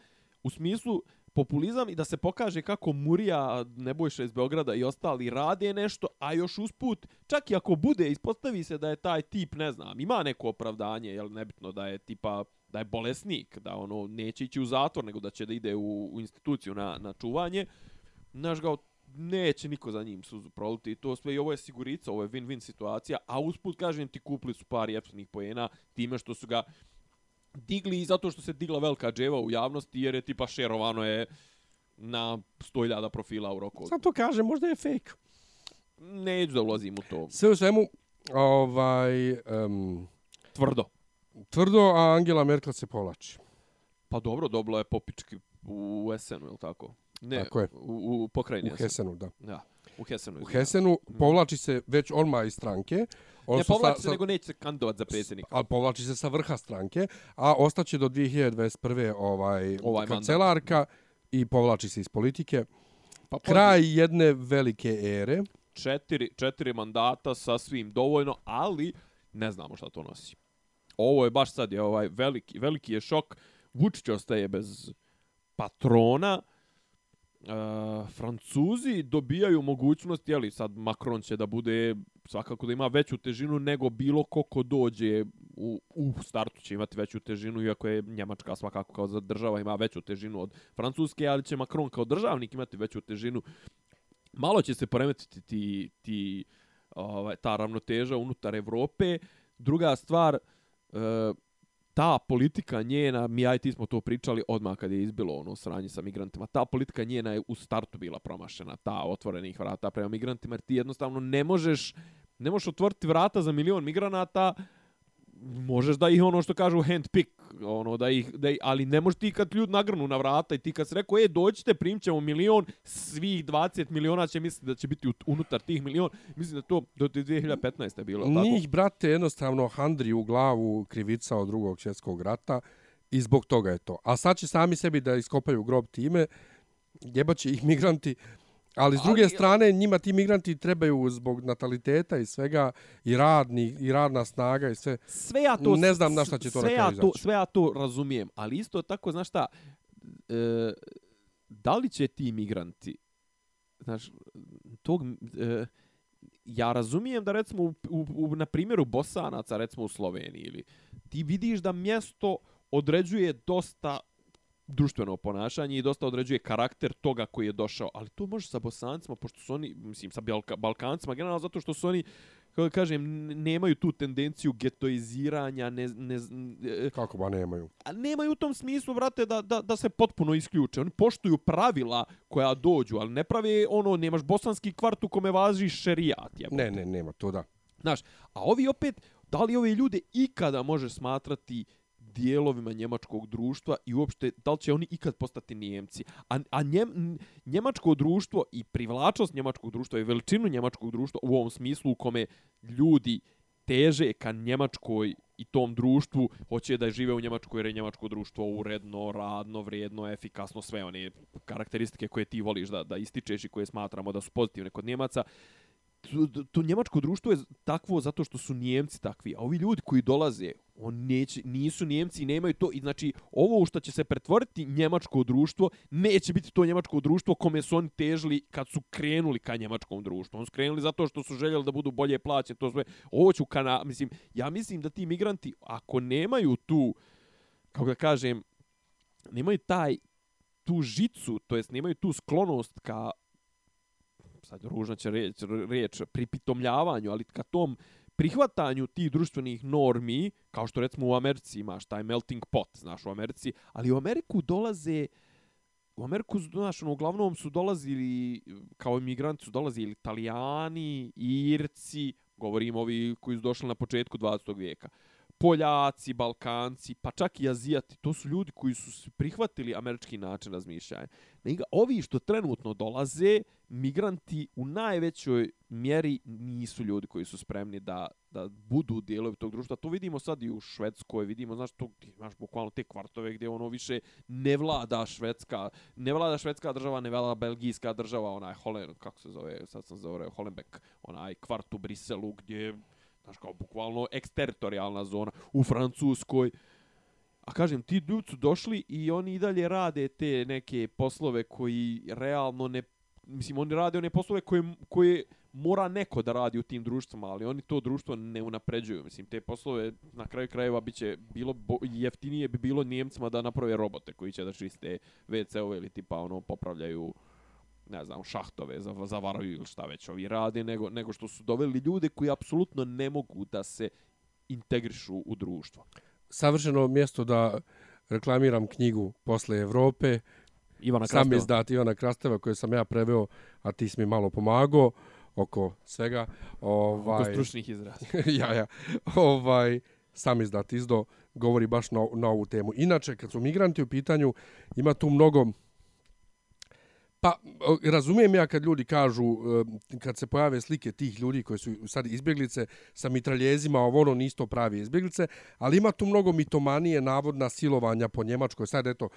u smislu populizam i da se pokaže kako Murija, Nebojša iz Beograda i ostali rade nešto, a još usput, čak i ako bude, ispostavi se da je taj tip, ne znam, ima neko opravdanje, jel nebitno da je tipa da je bolesnik, da ono neće ići u zatvor, nego da će da ide u, u instituciju na, na čuvanje, znaš ga, neće niko za njim suzu proliti. To sve i ovo je sigurica, ovo je win-win situacija, a usput, kažem ti, kupili su par jeftinih pojena time što su ga digli i zato što se digla velika dževa u javnosti, jer je tipa šerovano je na 100.000 profila u roku. Sad to kaže, možda je fake. Neću da ulazim u to. Sve u svemu, ovaj... Um, Tvrdo tvrdo, a Angela Merkel se povlači. Pa dobro, dobila je popički u Esenu, je li tako? Ne, tako je. U, u pokrajini. U Hesenu, da. Ja. U Hesenu. U Hesenu povlači se već odmah iz stranke. On ne povlači se, nego neće se kandidovat za predsjednika. Ali povlači se sa vrha stranke, a ostaće do 2021. ovaj, ovaj kancelarka. i povlači se iz politike. Pa, Kraj jedne velike ere. četiri, četiri mandata sasvim dovoljno, ali ne znamo šta to nosi. Ovo je baš sad je ovaj veliki, veliki je šok. Vučić ostaje bez patrona. E, Francuzi dobijaju mogućnost, jeli sad Macron će da bude svakako da ima veću težinu nego bilo ko ko dođe u, u startu će imati veću težinu, iako je Njemačka svakako kao za država ima veću težinu od Francuske, ali će Macron kao državnik imati veću težinu. Malo će se poremetiti ti, ti, ovaj, ta ravnoteža unutar Evrope. Druga stvar, e, ta politika njena, mi aj ti smo to pričali odmah kad je izbilo ono sranje sa migrantima, ta politika njena je u startu bila promašena, ta otvorenih vrata prema migrantima, jer ti jednostavno ne možeš, ne možeš otvoriti vrata za milion migranata, možeš da ih ono što kažu handpick, ono da ih, da ih, ali ne možeš ti kad ljud nagrnu na vrata i ti kad se rekao, e, dođite, primit ćemo milion, svih 20 miliona će misliti da će biti unutar tih milion. Mislim da to do 2015. je bilo. Tako? Njih, brate, jednostavno handri u glavu krivica od drugog svjetskog rata i zbog toga je to. A sad će sami sebi da iskopaju grob time, jebaće ih migranti, Ali s druge ali, strane njima ti migranti trebaju zbog nataliteta i svega i radni i radna snaga i sve. Sve ja to ne znam na šta će to sve ja to, sve ja to razumijem, ali isto tako znaš šta e, da li će ti migranti znaš tog e, ja razumijem da recimo u, u, u, na primjeru Bosanaca recimo u Sloveniji ili ti vidiš da mjesto određuje dosta društveno ponašanje i dosta određuje karakter toga koji je došao. Ali to može sa bosancima, pošto su oni, mislim, sa Balka, balkancima, generalno zato što su oni, kako da kažem, nemaju tu tendenciju getoiziranja, ne, ne, ne, Kako ba nemaju? A nemaju u tom smislu, vrate, da, da, da se potpuno isključe. Oni poštuju pravila koja dođu, ali ne pravi ono, nemaš bosanski kvart u kome važi šerijat. Jebote. Ne, ne, nema, to da. Znaš, a ovi opet, da li ove ljude ikada može smatrati dijelovima njemačkog društva i uopšte da li će oni ikad postati njemci. A, a njem, njemačko društvo i privlačnost njemačkog društva i veličinu njemačkog društva u ovom smislu u kome ljudi teže ka njemačkoj i tom društvu hoće da žive u njemačkoj jer je njemačko društvo uredno, radno, vrijedno, efikasno, sve one karakteristike koje ti voliš da, da ističeš i koje smatramo da su pozitivne kod Njemaca to, to njemačko društvo je takvo zato što su Njemci takvi, a ovi ljudi koji dolaze, on neće, nisu Njemci i nemaju to, i znači ovo u što će se pretvoriti njemačko društvo, neće biti to njemačko društvo kome su oni težili kad su krenuli ka njemačkom društvu. On su krenuli zato što su željeli da budu bolje plaće, to sve. Ovo ću kana, mislim, ja mislim da ti migranti, ako nemaju tu, kako da kažem, nemaju taj, tu žicu, to jest nemaju tu sklonost ka sad ružna će reč, reč pripitomljavanju, ali ka tom prihvatanju tih društvenih normi, kao što recimo u Americi imaš taj melting pot, znaš, u Americi, ali u Ameriku dolaze, u Ameriku, znaš, ono, uglavnom su dolazili, kao imigranti su dolazili italijani, irci, govorim ovi koji su došli na početku 20. vijeka, Poljaci, Balkanci, pa čak i Azijati, to su ljudi koji su prihvatili američki način razmišljanja. Nego, ovi što trenutno dolaze, migranti u najvećoj mjeri nisu ljudi koji su spremni da, da budu dijelovi tog društva. To vidimo sad i u Švedskoj, vidimo, znaš, to, imaš bukvalno te kvartove gdje ono više ne vlada Švedska, ne vlada Švedska država, ne vlada Belgijska država, onaj Holen, kako se zove, sad sam zove, Holenbeck, onaj kvart u Briselu gdje znaš, kao bukvalno eksteritorijalna zona u Francuskoj. A kažem, ti ljudi su došli i oni i dalje rade te neke poslove koji realno ne... Mislim, oni rade one poslove koje, koje mora neko da radi u tim društvima, ali oni to društvo ne unapređuju. Mislim, te poslove na kraju krajeva biće bilo bo, jeftinije bi bilo Njemcima da naprave robote koji će da čiste WC-ove ili tipa ono popravljaju ne znam, šahtove za, zavaraju ili šta već ovi rade, nego, nego što su doveli ljude koji apsolutno ne mogu da se integrišu u društvo. Savršeno mjesto da reklamiram knjigu Posle Evrope. Ivana Krasteva. Sam izdat Ivana Krasteva koju sam ja preveo, a ti si mi malo pomagao oko svega. Ovaj, oko stručnih izraza. ja, ja. Ovaj, sam izdat izdo govori baš na, na ovu temu. Inače, kad su migranti u pitanju, ima tu mnogo Pa, razumijem ja kad ljudi kažu, e, kad se pojave slike tih ljudi koji su sad izbjeglice sa mitraljezima, ovo ono nisto pravi izbjeglice, ali ima tu mnogo mitomanije, navodna silovanja po Njemačkoj. Sad, eto,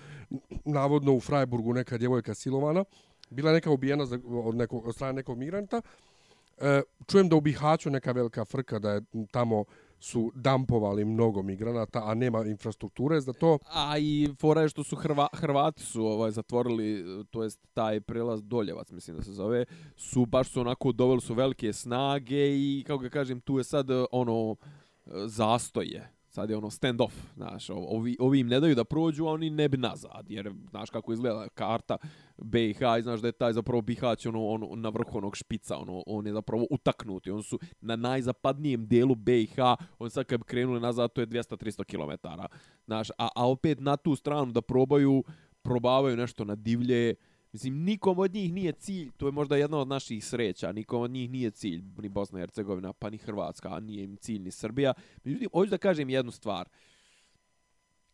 navodno u Freiburgu neka djevojka silovana, bila neka ubijena od, nekog, od strane nekog migranta. E, čujem da u Bihaću neka velika frka da je tamo su dampovali mnogo migranata, a nema infrastrukture za to. A i fora je što su Hrva, Hrvati su ovaj zatvorili, to jest taj prelaz Doljevac, mislim da se zove, su baš su onako doveli su velike snage i kako ga kažem, tu je sad ono e, zastoje sad je ono stand off, znaš, ovi, ovi im ne daju da prođu, a oni ne bi nazad, jer znaš kako izgleda karta BiH, i znaš da je taj zapravo Bihać ono, ono, na vrhu onog špica, ono, on je zapravo utaknuti, on su na najzapadnijem dijelu BiH, on sad kad bi krenuli nazad, to je 200-300 km, znaš, a, a opet na tu stranu da probaju, probavaju nešto na divlje, Mislim, nikom od njih nije cilj, to je možda jedna od naših sreća, nikom od njih nije cilj, ni Bosna i Hercegovina, pa ni Hrvatska, a nije im cilj ni Srbija. Međutim, hoću da kažem jednu stvar.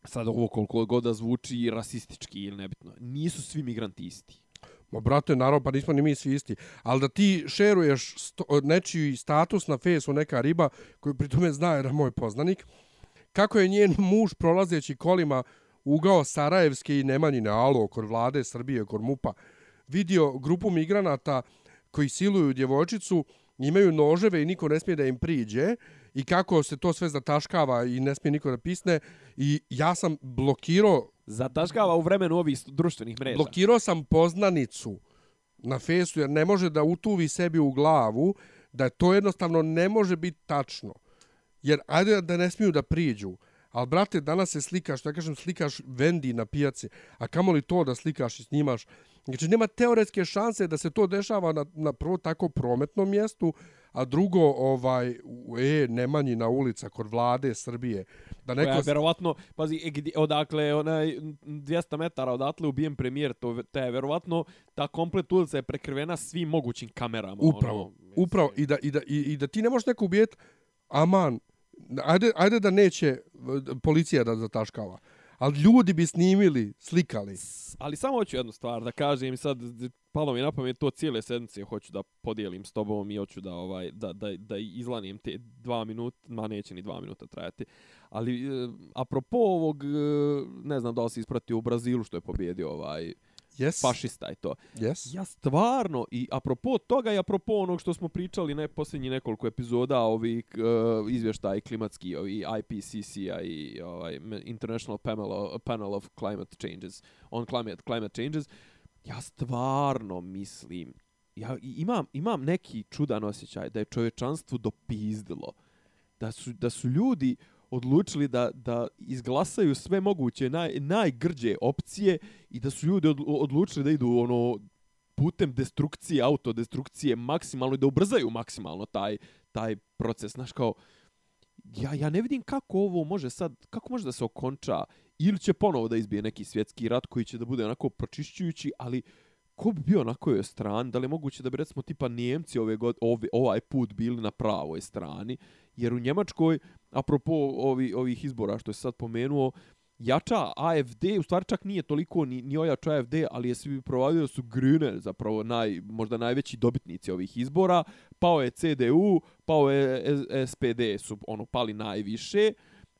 Sad ovo koliko god da zvuči rasistički ili nebitno. Nisu svi migranti isti. Ma brate, naravno, pa nismo ni mi svi isti. Ali da ti šeruješ sto, nečiji status na fesu neka riba, koju pri tome zna jedan moj poznanik, kako je njen muž prolazeći kolima ugao Sarajevske i Nemanjine, alo, kod vlade Srbije, kod MUPA, vidio grupu migranata koji siluju djevojčicu, imaju noževe i niko ne smije da im priđe. I kako se to sve zataškava i ne smije niko da pisne. I ja sam blokirao zataškava u vremenu ovih društvenih mreža. Blokirao sam poznanicu na fesu jer ne može da utuvi sebi u glavu da to jednostavno ne može biti tačno. Jer ajde da ne smiju da priđu Ali, brate, danas se slikaš, ja kažem, slikaš vendi na pijaci, a kamo li to da slikaš i snimaš? Znači, nema teoretske šanse da se to dešava na, na prvo tako prometnom mjestu, a drugo, ovaj, e, Nemanji na ulica kod vlade Srbije. Da neko... Koja, verovatno, pazi, e, odakle, onaj, 200 metara odatle ubijem premijer, to, te je verovatno, ta komplet ulica je prekrivena svim mogućim kamerama. Upravo, ono, upravo. I da, i, da, i, I da ti ne možeš neko ubijeti, aman, ajde, ajde da neće e, policija da zataškava. Ali ljudi bi snimili, slikali. Ali samo hoću jednu stvar da kažem sad palo mi na pamet to cijele sedmice hoću da podijelim s tobom i hoću da ovaj da da da izlanim te dva minuta, ma neće ni dva minuta trajati. Ali eh, apropo ovog e, ne znam da li si ispratio u Brazilu što je pobjedio ovaj yes. fašista i to. Yes. Ja stvarno, i apropo toga i apropo onog što smo pričali ne posljednji nekoliko epizoda, ovi uh, izvještaj klimatski, ovi IPCC-a i ovaj, International Panel, Panel of Climate Changes, on climate, climate changes, ja stvarno mislim, ja imam, imam neki čudan osjećaj da je čovječanstvo dopizdilo, da su, da su ljudi odlučili da, da izglasaju sve moguće naj, najgrđe opcije i da su ljudi odlučili da idu ono putem destrukcije, autodestrukcije maksimalno i da ubrzaju maksimalno taj, taj proces. Znaš, kao, ja, ja ne vidim kako ovo može sad, kako može da se okonča ili će ponovo da izbije neki svjetski rat koji će da bude onako pročišćujući, ali ko bi bio na kojoj strani? Da li je moguće da bi recimo tipa Nijemci ove god, ove, ovaj put bili na pravoj strani? Jer u Njemačkoj, apropo ovi, ovih izbora što je sad pomenuo, jača AFD, u stvari čak nije toliko ni, ni ojača AFD, ali je svi provadio da su Grüne zapravo naj, možda najveći dobitnici ovih izbora, pao je CDU, pao je SPD, su ono pali najviše,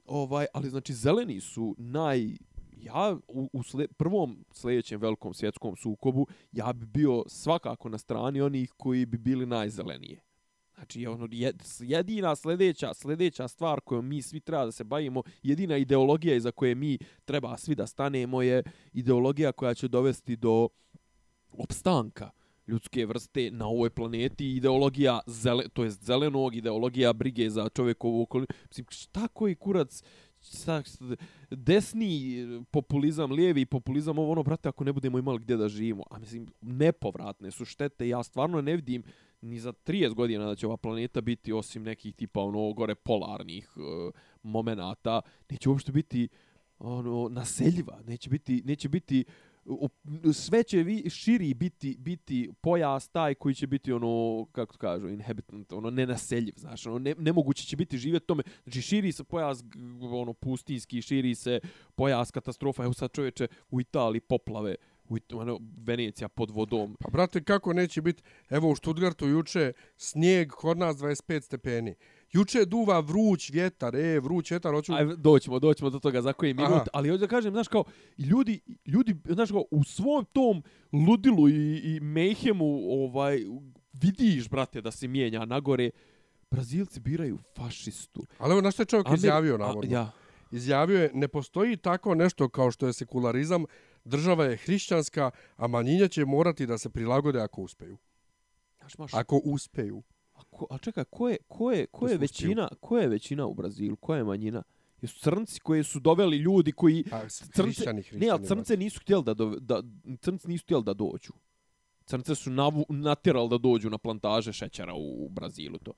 ovaj, ali znači zeleni su naj, ja u, u sle, prvom sljedećem velikom svjetskom sukobu, ja bi bio svakako na strani onih koji bi bili najzelenije. Znači, ono, jedina sljedeća, sljedeća stvar kojom mi svi treba da se bavimo, jedina ideologija iza koje mi treba svi da stanemo je ideologija koja će dovesti do opstanka ljudske vrste na ovoj planeti, ideologija zele, to jest zelenog, ideologija brige za čovjekovu okolinu. Mislim, šta koji kurac, šta, desni populizam, lijevi populizam, ovo ono, brate, ako ne budemo imali gdje da živimo, a mislim, nepovratne su štete, ja stvarno ne vidim ni za 30 godina da će ova planeta biti osim nekih tipa ono gore polarnih e, momenata neće uopšte biti ono naseljiva neće biti neće biti sve će vi, širi biti biti pojas taj koji će biti ono kako to kažu inhabitant ono nenaseljiv znaš ono ne, nemoguće će biti živjeti tome. Znači širi se pojas ono pustinski širi se pojas katastrofa. Evo sad čovječe u Italiji poplave u ono, Venecija pod vodom. Pa brate, kako neće biti, evo u Stuttgartu juče snijeg kod nas 25 stepeni. Juče duva vruć vjetar, e, vruć vjetar, hoću... Aj, doćemo, doćemo do toga za koji minut, Aha. ali hoću da kažem, znaš kao, ljudi, ljudi, znaš kao, u svom tom ludilu i, i mejhemu, ovaj, vidiš, brate, da se mijenja nagore, Brazilci biraju fašistu. Ali evo, znaš što je čovjek Amer... izjavio, navodno? A, ja. Izjavio je, ne postoji tako nešto kao što je sekularizam, država je hrišćanska, a manjinja će morati da se prilagode ako uspeju. Znaš, maš... Ako uspeju. A, ko, a čekaj, ko je, ko je, ko je većina, ko je većina u Brazilu? Ko je manjina? Jesu crnci koji su doveli ljudi koji... A, crnce, hrišćani, hrišćani, ne, ali crnce nisu htjeli da, do, da, crnci nisu htjeli da dođu. Crnce su navu, natjerali da dođu na plantaže šećera u Brazilu. To.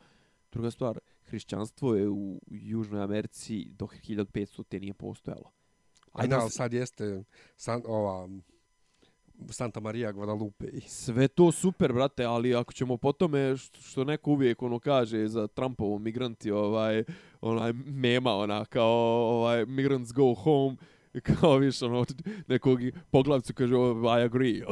Druga stvar, hrišćanstvo je u Južnoj Americi do 1500 te nije postojalo. Ajde, ali sad jeste san, ova, Santa Maria Guadalupe. Sve to super, brate, ali ako ćemo po tome što neko uvijek ono kaže za Trumpovo migranti, ovaj, onaj mema, ona, kao ovaj, migrants go home, kao više ono, nekog poglavcu kaže, oh, I agree.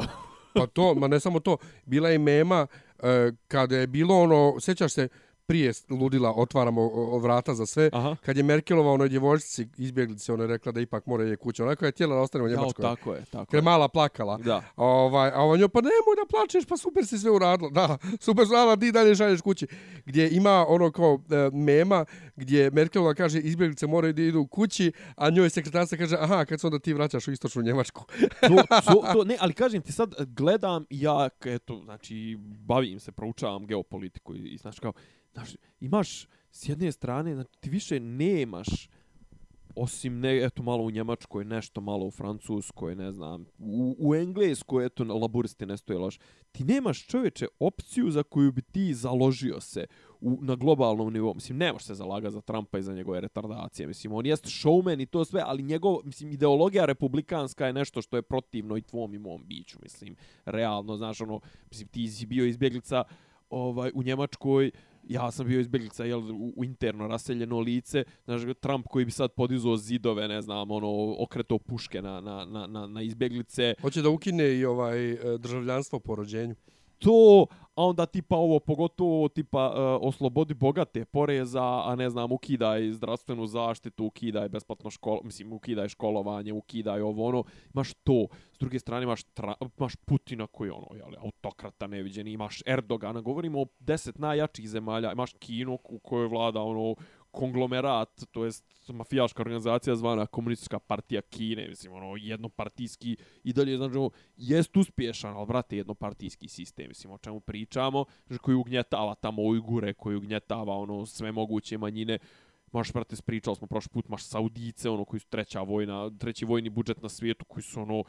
pa to, ma ne samo to, bila je mema, eh, kada je bilo ono, sećaš se, prije ludila otvaramo vrata za sve. Aha. Kad je Merkelova onoj djevojčici izbjeglice, ona je rekla da ipak mora je kuća. Ona je htjela da ostane u Njemačkoj. Ja, tako je, tako je mala plakala. Da. Ovaj, a on je pa nemoj da plačeš, pa super si sve uradila. Da, super su radila, ti dalje šalješ kući. Gdje ima ono kao e, mema, gdje Merkelova kaže izbjeglice moraju da idu kući, a njoj sekretarca kaže, aha, kad se onda ti vraćaš u istočnu Njemačku. to, to, to, ne, ali kažem ti sad, gledam ja, eto, znači, bavim se, proučavam geopolitiku i, i znači kao, Znaš, imaš s jedne strane, znači ti više nemaš osim ne, eto malo u Njemačkoj, nešto malo u Francuskoj, ne znam, u, u Engleskoj, eto, laburisti ne stoje loš. Ti nemaš čovječe opciju za koju bi ti založio se u, na globalnom nivou. Mislim, nemaš se zalaga za Trumpa i za njegove retardacije. Mislim, on jest showman i to sve, ali njegov, mislim, ideologija republikanska je nešto što je protivno i tvom i mom biću, mislim, realno, znaš, ono, mislim, ti si bio izbjeglica ovaj, u Njemačkoj, ja sam bio izbjeglica jel, u, u interno raseljeno lice, znaš, Trump koji bi sad podizao zidove, ne znam, ono, okreto puške na, na, na, na, izbjeglice. Hoće da ukine i ovaj e, državljanstvo po rođenju. To, a onda tipa ovo, pogotovo tipa uh, oslobodi bogate poreza, a ne znam, ukidaj zdravstvenu zaštitu, ukidaj besplatno školo, mislim, ukidaj školovanje, ukidaj ovo, ono, imaš to. S druge strane imaš, tra, imaš Putina koji ono, jel, autokrata neviđeni, imaš Erdogana, govorimo o deset najjačih zemalja, imaš Kinu u kojoj vlada ono, konglomerat, to jest mafijaška organizacija zvana komunistička partija Kine, mislim, ono, jednopartijski i dalje, znači, ono, jest uspješan, ali, brate, jednopartijski sistem, mislim, o čemu pričamo, znači, koji ugnjetava tamo Ujgure, koji ugnjetava, ono, sve moguće manjine, Maš, brate, spričali smo prošli put, maš Saudice, ono, koji su treća vojna, treći vojni budžet na svijetu, koji su, ono,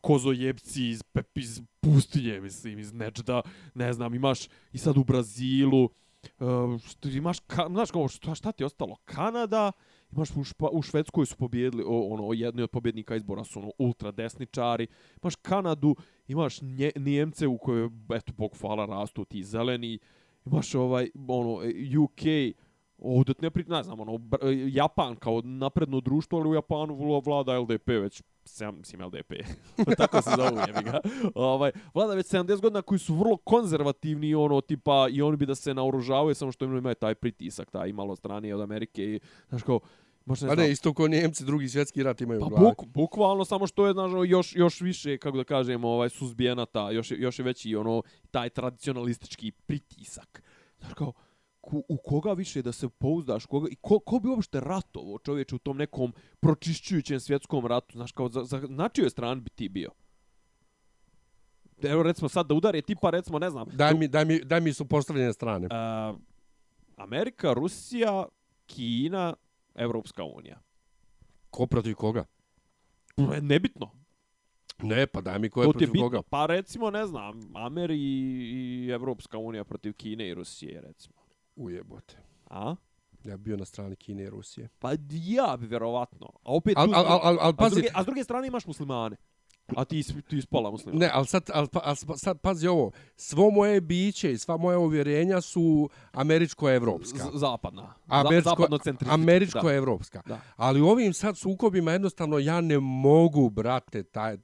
kozojebci iz, iz pustinje, mislim, iz Nečda, ne znam, imaš i sad u Brazilu, Uh, imaš, ka, znaš kao, šta, šta ti je ostalo? Kanada, imaš u, špa, u Švedskoj su pobjedili, o, ono, jedni od pobjednika izbora su ono, ultra desničari, imaš Kanadu, imaš nje, Nijemce u kojoj, eto, bog hvala, rastu ti zeleni, imaš ovaj, ono, UK, Ovdje ne pri, ne znam, ono, Japan kao napredno društvo, ali u Japanu vlada LDP već, sem, mislim LDP, tako se zove, jebi ga. Ovaj, vlada već 70 godina koji su vrlo konzervativni, ono, tipa, i oni bi da se naoružavaju, samo što imaju taj pritisak, taj malo strani od Amerike i, znaš, kao, Možda ne, ne, isto kao Njemci, drugi svjetski rat imaju pa, buk, bukvalno, samo što je, znaš, ono, još, još više, kako da kažemo, ovaj, suzbijena ta, još, još je veći, ono, taj tradicionalistički pritisak. Znaš, kao, u koga više da se pouzdaš, koga, i ko, ko bi uopšte ratovo čovječe u tom nekom pročišćujućem svjetskom ratu, znaš, kao za, za načio stran bi ti bio? Evo recimo sad da udari tipa recimo ne znam. Daj mi, daj mi, daj mi su postavljene strane. Uh, Amerika, Rusija, Kina, Evropska unija. Ko protiv koga? Nebitno. Ne, pa daj mi ko je protiv bitno. koga. Pa recimo, ne znam, Ameri i Evropska unija protiv Kine i Rusije, recimo. Ujebote. A? Ja bio na strani Kine i Rusije. Pa ja bi vjerovatno. A opet... Al, al, al, al, al, pazi... A s, druge, a s druge strane imaš muslimane. A ti, ti ispola muslima. Ne, ali sad, ali, pa- ali sad pazi ovo, svo moje biće i sva moja uvjerenja su američko-evropska. Zapadna. Američko, zapadno američko-evropska. Ali u ovim sad sukobima jednostavno ja ne mogu, brate, taj,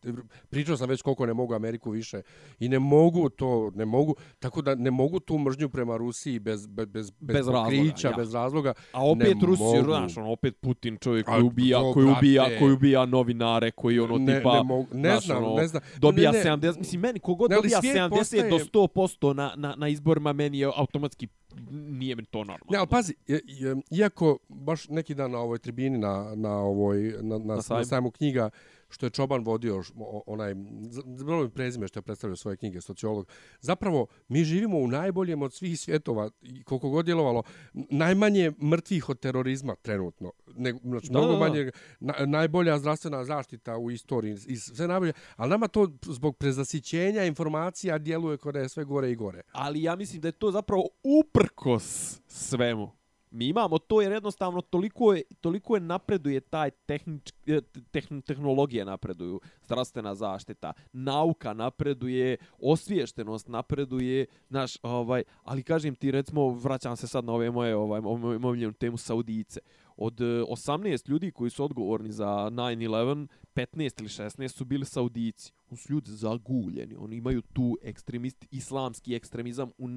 pričao sam već koliko ne mogu Ameriku više i ne mogu to, ne mogu, tako da ne mogu tu mržnju prema Rusiji bez, bez, bez, bez, Bez razloga, pokrića, ja. bez razloga. A opet Ne Rusiju, znaš, ono, opet Putin čovjek koji ubija, koji ubija, koji ubija novinare, koji ono Ne- tipa, ne mogu- ne znaš, znam, ono, ne znam. dobija Ne, ne. 70, mislim, meni kogod Ne, dobija svijet 70 do postaje- 100% na, na, na izborima, meni je automatski, nije mi to normalno. Ne, ali pazi, i- i- iako baš neki dan na ovoj tribini, na, na, ovoj, na, na, na, sajmu. sajmu knjiga, što je Čoban vodio, onaj, mi prezime što je predstavljao svoje knjige, sociolog, zapravo mi živimo u najboljem od svih svjetova, koliko god djelovalo, najmanje mrtvih od terorizma trenutno, ne, znači Da, mnogo manje, na, najbolja zdravstvena zaštita u istoriji, i sve najbolje, ali nama to zbog prezasićenja informacija djeluje kod je sve gore i gore. ali ja mislim da je to zapravo uprkos svemu. Mi imamo to jer jednostavno toliko je, toliko je napreduje taj tehnič, eh, tehn, tehnologije napreduju, zdravstvena zaštita, nauka napreduje, osviještenost napreduje, znaš, ovaj, ali kažem ti recimo, vraćam se sad na ove moje, ovaj, moj, omiljenu temu Saudijice. Od eh, 18 ljudi koji su odgovorni za 9-11, 15 ili 16 su bili Saudijici. Oni su ljudi zaguljeni. Oni imaju tu ekstremist, islamski ekstremizam u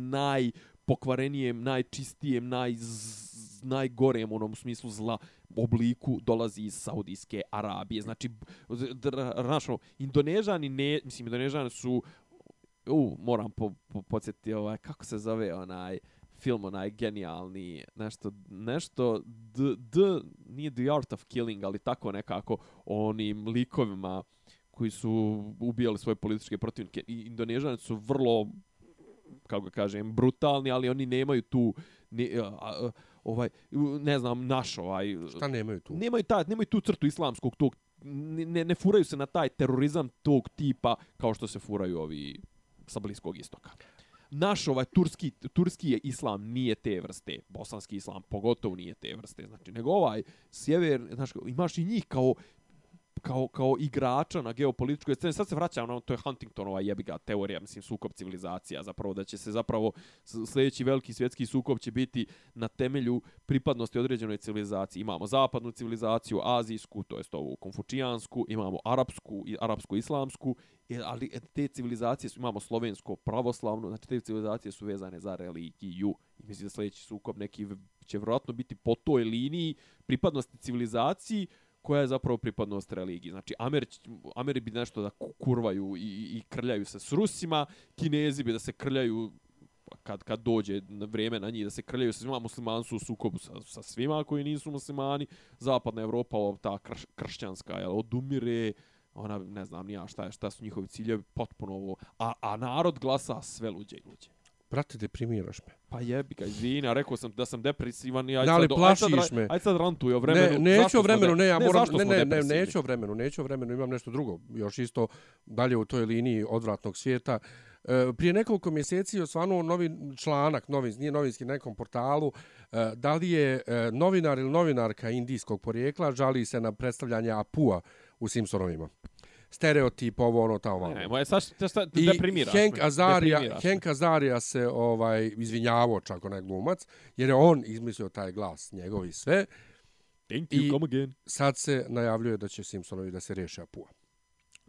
najpokvarenijem, najčistijem, naj, najgorem onom smislu zla obliku dolazi iz Saudijske Arabije. Znači, znaš, ono, Indonežani ne, mislim, Indonežani su u, moram po, po, podsjetiti ovaj, kako se zove onaj film onaj genijalni, nešto, nešto, d, d, nije The Art of Killing, ali tako nekako, onim likovima koji su ubijali svoje političke protivnike. I Indonežani su vrlo, kako ga kažem, brutalni, ali oni nemaju tu, ne, a, a, ovaj, ne znam, naš ovaj, Šta nemaju tu? nemaju, ta, nemaju tu crtu islamskog tog, ne, ne, ne furaju se na taj terorizam tog tipa kao što se furaju ovi sa Bliskog istoka. Naš ovaj turski, turski je islam nije te vrste, bosanski islam pogotovo nije te vrste, znači, nego ovaj sjever, znaš, imaš i njih kao kao, kao igrača na geopolitičkoj sceni. Sad se vraćam na ono, to je Huntingtonova jebiga teorija, mislim, sukob civilizacija, zapravo da će se zapravo sljedeći veliki svjetski sukob će biti na temelju pripadnosti određenoj civilizaciji. Imamo zapadnu civilizaciju, azijsku, to jest ovu konfučijansku, imamo arapsku i arapsko-islamsku, i- ali e, te civilizacije su, imamo slovensko, pravoslavno, znači te civilizacije su vezane za religiju. I mislim da sljedeći sukob neki će vjerojatno biti po toj liniji pripadnosti civilizaciji, koja je zapravo pripadnost religiji. Znači, Ameri, Ameri bi nešto da kurvaju i, i krljaju se s Rusima, Kinezi bi da se krljaju pa kad, kad dođe vrijeme na njih da se krljaju sa svima, muslimani su u sukobu sa, sa svima koji nisu muslimani, zapadna Evropa, ova ta krš, kršćanska, jel, odumire, ona, ne znam, nija šta, je, šta su njihovi ciljevi, potpuno ovo, a, a narod glasa sve luđe i luđe. Brate, deprimiraš me. Pa jebi ga, izvini, a rekao sam da sam depresivan i ajde Da, sad, ajde sad, plašiš me. Ajde sad rantuj o vremenu. Ne, neću o vremenu, ne, ja moram, ne, ne, ne, neću o vremenu, neću o vremenu, imam nešto drugo, još isto dalje u toj liniji odvratnog svijeta. E, prije nekoliko mjeseci je osvanuo novi članak, novin, nije novinski, na nekom portalu, e, da li je e, novinar ili novinarka indijskog porijekla žali se na predstavljanje Apua u Simpsonovima. Stereotip, ovo, ono, tamo. Ne, moje, sad šta, šta, I deprimiraš Hank me, Azaria. Hank Azaria se ovaj izvinjavao čak onaj glumac, jer je on izmislio taj glas njegov i sve. Thank you, i- come again. Sad se najavljuje da će Simpsonovi da se riješe Apua.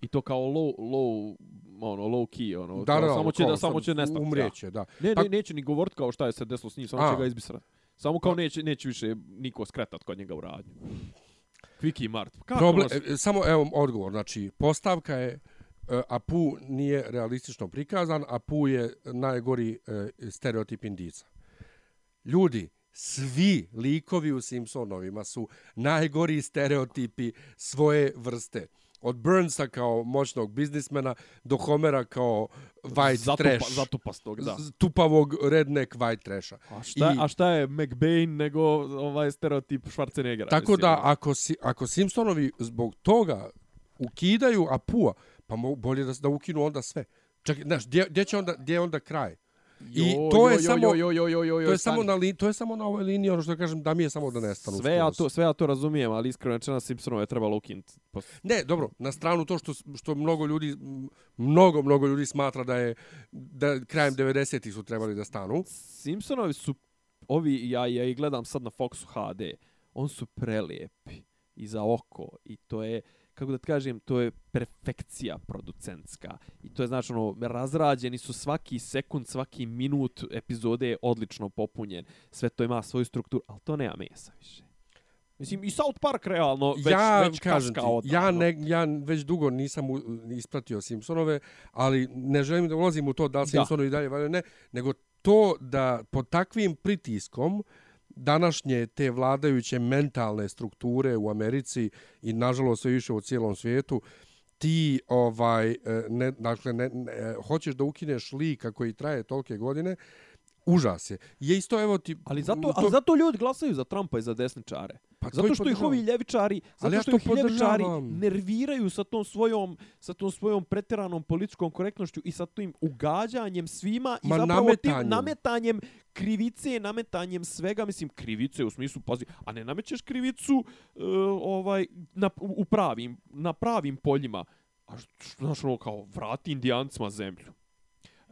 I to kao low, low, ono, low key, ono, Da, da, samo će, kao da, samo će nestati. Umrijeće, da. Da. Ne, Pa- ne, neće ni govorit kao šta je se desilo s njim, samo A. će ga izbisrat. Samo kao neće, neće više niko skretat kod njega u radnju. Quickie Mart. Kako Problem, Problem, e, samo evo odgovor, znači postavka je e, Apu nije realistično prikazan, Apu je najgori e, stereotip indica. Ljudi, svi likovi u Simpsonovima su najgori stereotipi svoje vrste. Od Burnsa kao moćnog biznismena do Homera kao white Zatupa, trash. Zatupastog, da. tupavog redneck white trasha. A šta, I- a šta je McBain nego ovaj stereotip Schwarzeneggera? Tako mislim, da ono. ako, si, ako Simpsonovi zbog toga ukidaju Apua, pa mo, bolje da, da ukinu onda sve. Čak, znaš, gdje, gdje će onda, gdje je onda kraj? I Jo, to je jo, jo, samo jo, jo, jo, jo, jo, to je stani. samo na li, to je samo na ovoj liniji ono što kažem da mi je samo da nestanu. Sve ja, to, sve ja to razumijem, ali iskreno rečeno Simpsonove je trebalo ukinuti. Ne, dobro, na stranu to što što mnogo ljudi mnogo mnogo ljudi smatra da je da krajem 90-ih su trebali da stanu. Simpsonovi su, ovi, ja, ja ih gledam sad na Foxu HD, on su prelijepi i za oko i to je, kako da kažem, to je perfekcija producentska. I to je znači ono, razrađeni su svaki sekund, svaki minut epizode je odlično popunjen. Sve to ima svoju strukturu, ali to nema mesa više. Mislim, i South Park realno već, ja već kažem kaska ti, odavno. ja ne ja već dugo nisam u, ispratio Simpsonove, ali ne želim da ulazim u to da li. Simpsonovi dalje valjaju ne, nego to da pod takvim pritiskom današnje te vladajuće mentalne strukture u Americi i nažalost sve više u cijelom svijetu ti ovaj e, ne dakle ne, ne e, hoćeš da ukineš lika koji traje tolke godine užas je. Je isto evo ti Ali zato, to- ali zato ljudi glasaju za Trumpa i za desničare. pa to Zato što ih ovi ljevičari, zato ja što to ih ljevičari nerviraju sa tom svojom sa tom svojom pretjeranom političkom korektnošću i sa tim ugađanjem svima i zapravo nametanjem. tim nametanjem krivice, nametanjem svega, mislim krivice u smislu pazi, a ne namećeš krivicu e, ovaj na u u pravim na pravim poljima. A što znaš ono kao vrati indijancima zemlju.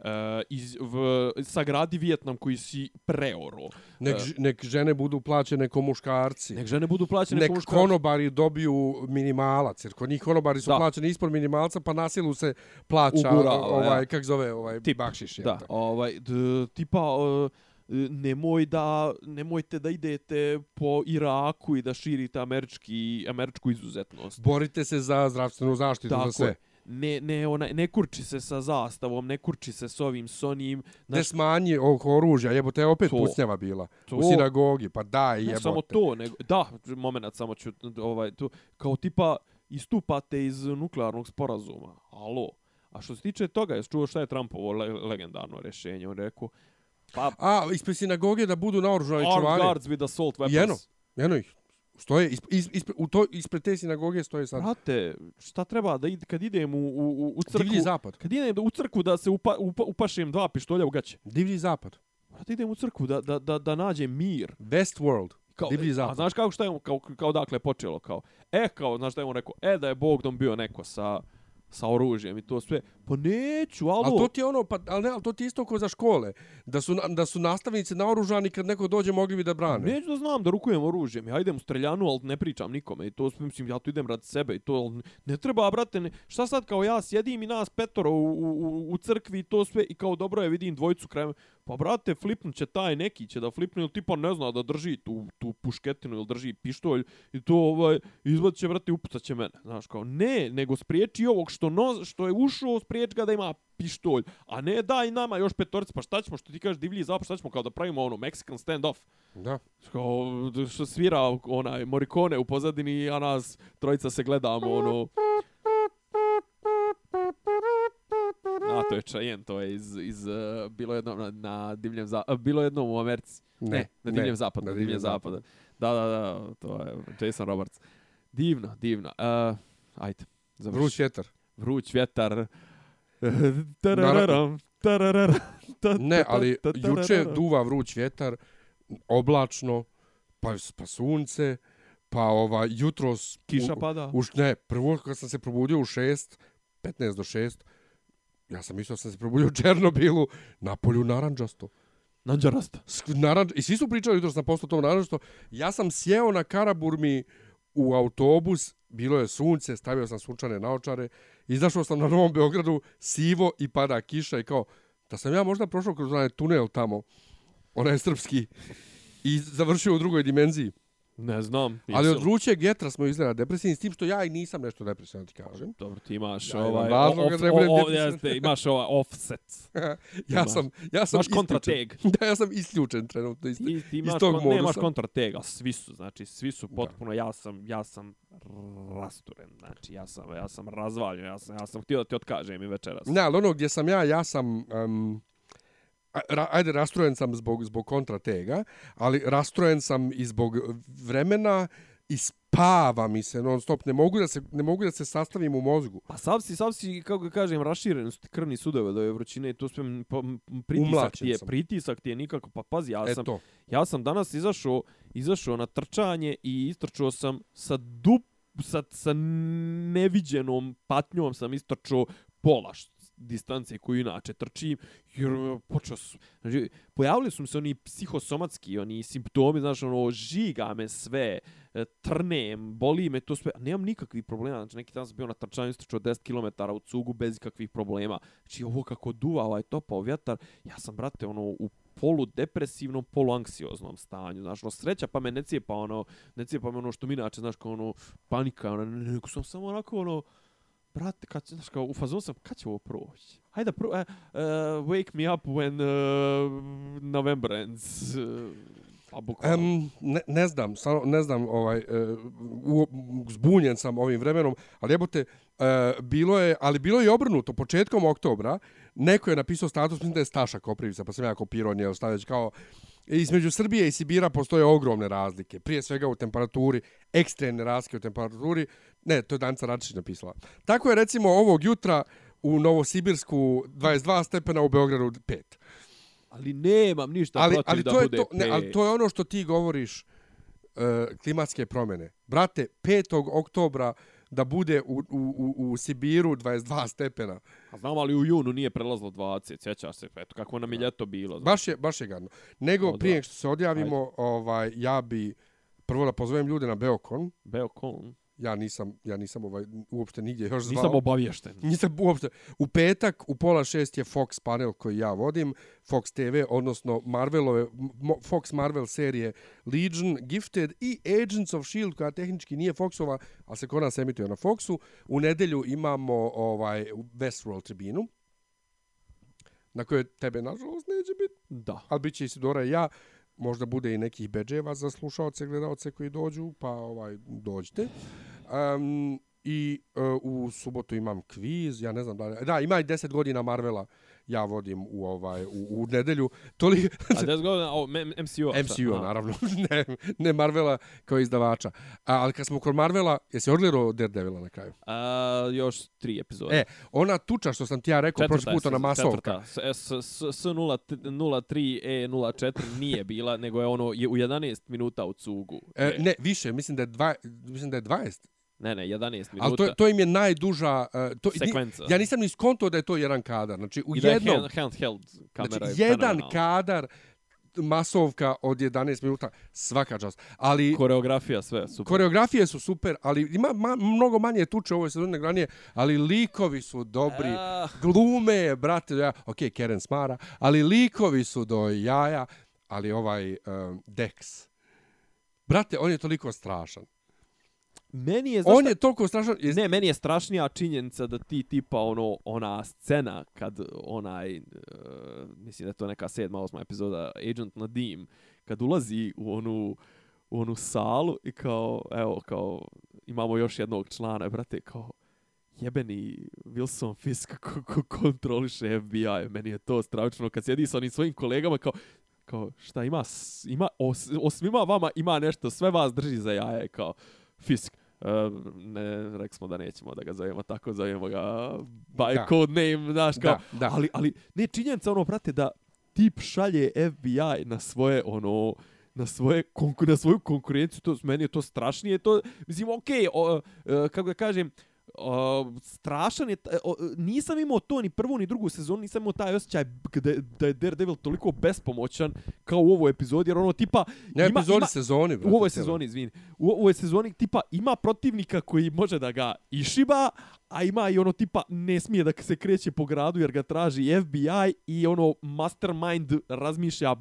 E, iz, v, sagradi Vijetnam koji si preoro. Nek, ž- nek žene budu plaćene ko muškarci. Nek žene budu plaćene nek kao muškarci. konobari dobiju minimalac, jer kod njih konobari su Da. plaćeni ispod minimalca, pa na silu se plaća Ugurava, ovaj, ja. kak zove, ovaj, Tip, bakšiš. Da, ovaj, d, tipa, uh, nemoj da, nemojte da idete po Iraku i da širite američki, američku izuzetnost. Borite se za zdravstvenu zaštitu, za Tako sve. Ne, ne, ona, ne kurči se sa zastavom, ne kurči se s ovim, s onim. Ne smanji oko oružja, jebote, je opet To. pucnjava bila. To. U sinagogi, pa daj, Ne jebote. samo to, nego, da, moment, samo ću, ovaj, to, kao tipa, istupate iz nuklearnog sporazuma. Alo. A što se tiče toga, jesi čuo šta je Trumpovo le, legendarno rješenje? On rekao, pa, A, ispred sinagoge da budu naoružani armed čuvari. guards with assault weapons. Jeno. Eno ih. Stoje, isp, is, isp, u to, ispred te sinagoge stoje sad. Brate, šta treba da id, kad idem u, u, u crkvu... Divlji zapad. Kad idem u crkvu da se upa, upa, upašem dva pištolja u gaće. Divlji zapad. Brate, idem u crkvu da, da, da, da nađem mir. Westworld. Kao, Divlji A zapad. znaš kako šta je on, kao, kao dakle počelo? Kao, e, kao, znaš šta je on rekao? E, da je Bogdom bio neko sa, sa oružjem i to sve. Pa neću, alo. Ali to ti je ono, pa, ali ne, ali to ti isto kao za škole. Da su, da su nastavnici naoružani kad neko dođe mogli bi da brane. Neću da znam da rukujem oružjem. Ja idem u streljanu, ali ne pričam nikome. I to mislim, ja tu idem radi sebe. I to, ne treba, brate, ne, šta sad kao ja sjedim i nas petoro u, u, u crkvi i to sve. I kao dobro je, vidim dvojicu krajem. Pa, brate, flipnut će taj neki će da flipne ili tipa ne zna da drži tu, tu pušketinu ili drži pištolj. I to, ovaj, izvad će, brate, upucat će mene. Znaš, kao, ne, nego spriječi ovog što, no, što je ušao, spriječi ga da ima pištolj. A ne daj nama još petorici, pa šta ćemo, što ti kažeš divlji zapad, šta ćemo kao da pravimo ono Mexican stand-off. Da. Kao što svira onaj Morricone u pozadini, a nas trojica se gledamo ono... A to je Cheyenne, to je iz, iz uh, bilo jednom na, na divljem za, uh, bilo jednom u Americi. Ne, na divljem ne, zapadu, na na divljem divljem zapada. Da, da, da, to je Jason Roberts. Divno, divno. Uh, ajde, završi. Vruć vjetar. Vruć vjetar. Tarararam, tarararam, ta- Ne, ali juče duva vruć vjetar, oblačno, pa, pa sunce, pa ova, jutros... Kiša u- pada. Uš, ne, prvo kad sam se probudio u 6, 15 do 6, ja sam mislio da sam se probudio u Černobilu, na polju naranđasto. Sk- Naranđ, I svi su pričali jutros na posto tom naranđasto. Ja sam sjeo na Karaburmi u autobus, bilo je sunce, stavio sam sunčane naočare, izašao sam na Novom Beogradu, sivo i pada kiša i kao, da sam ja možda prošao kroz onaj tunel tamo, onaj srpski, i završio u drugoj dimenziji. Ne znam. Ali od vrućeg vjetra smo izgleda depresivni, s tim što ja i nisam nešto depresivan, ti kažem. Dobro, ti imaš Ja ovaj razloga off, da ne budem depresivan. jeste, imaš ovaj offset. ja Imaš. sam, ja sam Imaš kontra isključen. tag. Da, ja sam isključen trenutno. Iz, Ti, ti iz imaš, tog kon, nemaš modusa. kontra tega, svi su, znači svi su potpuno, ja sam, ja sam rasturen, znači ja sam, ja sam razvaljen, ja sam, ja sam htio da ti otkažem i večeras. Ne, ali ono gdje sam ja, ja sam... Um, ra, ajde, rastrojen sam zbog, zbog kontratega, ali rastrojen sam i zbog vremena i spava mi se non stop, ne mogu da se, ne mogu da se sastavim u mozgu. Pa sav si, sav si, kako ga kažem, raširen su ti krvni sudovi do vrućine i to sve pa, pritisak Umlačen ti je, sam. pritisak ti je nikako, pa pazi, ja sam, ja sam danas izašao, izašao na trčanje i istrčao sam sa dup, sa, sa neviđenom patnjom sam istrčao pola distance koju inače trčim, jer e, počeo su, znači, pojavili su mi se oni psihosomatski, oni simptomi, znaš, ono, žiga me sve, e, trnem, boli me to sve, nemam nikakvih problema, znači neki dan sam bio na trčanju, istrčao 10 km u cugu bez ikakvih problema, znači ovo kako duva ovaj topao vjetar, ja sam, brate, ono, u polu depresivnom, polu anksioznom stanju, znaš, ono, sreća pa me ne cijepa, ono, ne cijepa me ono što mi inače, znaš, kao ono, panika, ono, ne, ne, sam samo onako, ono, brate, kad, znaš, kao, u fazonu sam, kad će ovo proći? Hajde, pro, uh, uh, wake me up when uh, November ends. Uh, pa bukvalno. Ne, ne znam, stvarno ne znam, ovaj, uh, u, zbunjen sam ovim vremenom, ali jebote, uh, bilo je, ali bilo je obrnuto, početkom oktobra, neko je napisao status, mislim da je Staša Koprivica, pa sam ja kopirao nje, stavljać kao, između Srbije i Sibira postoje ogromne razlike, prije svega u temperaturi, ekstremne razlike u temperaturi, ne, to je Danica Račić napisala. Tako je recimo ovog jutra u Novosibirsku 22 stepena, u Beogradu 5 ali nemam ništa ali, protiv ali da to je bude to, ne, ali to je ono što ti govoriš uh, klimatske promjene. Brate, 5. oktobra da bude u, u, u, u Sibiru 22 stepena. A znam, ali u junu nije prelazilo 20, sjećaš se, eto, kako nam je ljeto bilo. Znaš. Baš je, baš je gadno. Nego, Odva. prije što se odjavimo, ovaj, ja bi prvo da pozovem ljude na Beokon. Beokon. Ja nisam, ja nisam ovaj, uopšte nigdje još zvao. Nisam obavješten. Nisam uopšte. U petak u pola šest je Fox panel koji ja vodim, Fox TV, odnosno Marvelove, Fox Marvel serije Legion, Gifted i Agents of S.H.I.E.L.D. koja tehnički nije Foxova, ali se kod nas emituje na Foxu. U nedelju imamo ovaj Westworld tribinu, na kojoj tebe, nažalost, neće biti, Da. ali bit će Isidora i ja. Možda bude i nekih bedževa za slušaoce, gledaoce koji dođu, pa ovaj dođite. Um, I uh, u subotu imam kviz, ja ne znam da li... Da, ima i 10 godina Marvela, ja vodim u ovaj u, u nedelju. Toli, A 10 godina, o, MCU. MCU, naravno, ne, ne Marvela kao izdavača. A, ali kad smo kod Marvela, jesi odgledao Daredevila na kraju? A, još tri epizode. E, ona tuča što sam ti ja rekao prošli put, ona masovka. Četvrta. S, s, s, S03 E04 nije bila, nego je ono je u 11 minuta u cugu. E, ne, više, mislim da je, dva, mislim da je 20. Ne, ne, 11 minuta. Ali to, to im je najduža... Uh, to, Sekvenca. Ni, ja nisam ni skonto da je to jedan kadar. Znači, u I da je jednom... hand, handheld kamera. Znači, je jedan kadar masovka od 11 minuta, svaka čast. Ali Koreografija, sve, super. koreografije su super, ali ima ma, mnogo manje tuče u ovoj sezoni nego ranije, ali likovi su dobri. Ah, Glume, brate, ja, ok, Karen Smara, ali likovi su do jaja, ali ovaj um, Dex. Brate, on je toliko strašan. Meni je, znaš On šta- je toliko strašan. Je, Ne, meni je strašnija činjenica da ti tipa ono ona scena kad onaj uh, mislim da je to neka sedma, osma epizoda Agent Nadim kad ulazi u onu u onu salu i kao evo kao imamo još jednog člana, brate, kao jebeni Wilson Fisk ko, ko kontroliše FBI, meni je to stravično kad sjedi sa onim svojim kolegama kao kao šta ima ima os, osim ima vama ima nešto sve vas drži za jaje kao Fisk ne, rekli smo da nećemo da ga zovemo tako, zovemo ga by Da. code name, znaš, kao, Da, da. ali, ali, ne, činjenica, ono, brate, da tip šalje FBI na svoje, ono, na svoje konku, na svoju konkurenciju, to meni je to strašnije, to mislim okej, okay, kako da kažem, o, strašan je, o, nisam imao to ni prvu ni drugu sezonu, nisam imao taj osjećaj da, da je Daredevil toliko bespomoćan kao u ovoj epizodi, jer ono tipa ne ima, epizodi ima, sezoni, brate. u ovoj sezoni, izvini. U ovoj sezoni tipa ima protivnika koji može da ga išiba, a ima i ono tipa ne smije da se kreće po gradu jer ga traži FBI i ono mastermind razmišlja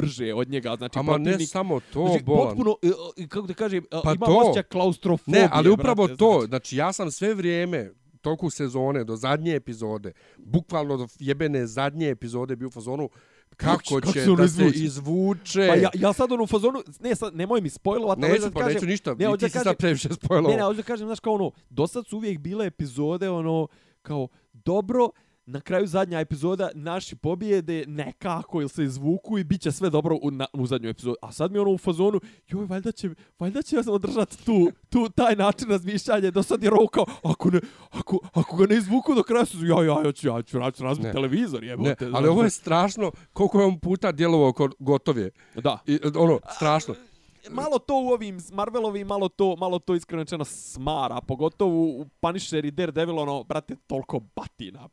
brže od njega, znači Ama ne samo to, znači, bolan. potpuno e, e, kako da kažem, e, Pa ima to. osjećaj klaustrofobije. Ne, ali upravo brate, to, znači. znači ja sam sve vrijeme toku sezone do zadnje epizode, bukvalno do jebene zadnje epizode bio u fazonu kako, će- kako da se izvuče. Pa ja, ja sad ono u fazonu, ne sad, nemoj mi spojlovat, neću, da pa kažem, neću ništa, ne, ti si sad previše spojilo. Ne, ne, hoću da kažem, znaš, kao ono, do sad su uvijek bile epizode, ono, kao, dobro, na kraju zadnja epizoda naši pobjede nekako ili se izvuku i bit će sve dobro u, na, u zadnju epizodu. A sad mi ono u fazonu, joj, valjda će, valjda će održati tu, tu, taj način razmišljanja. Do sad je rokao, ako, ne, ako, ako ga ne izvuku do kraja, su, ja, ja, ja ću, ja ću, ja ću razbiti televizor, jebote. Ne, ali ovo je strašno, koliko je on puta djelovao kod gotove. Da. I, ono, strašno. malo to u ovim Marvelovim, malo to, malo to iskreno smara, pogotovo u Punisher i Daredevil, ono, brate, toliko batina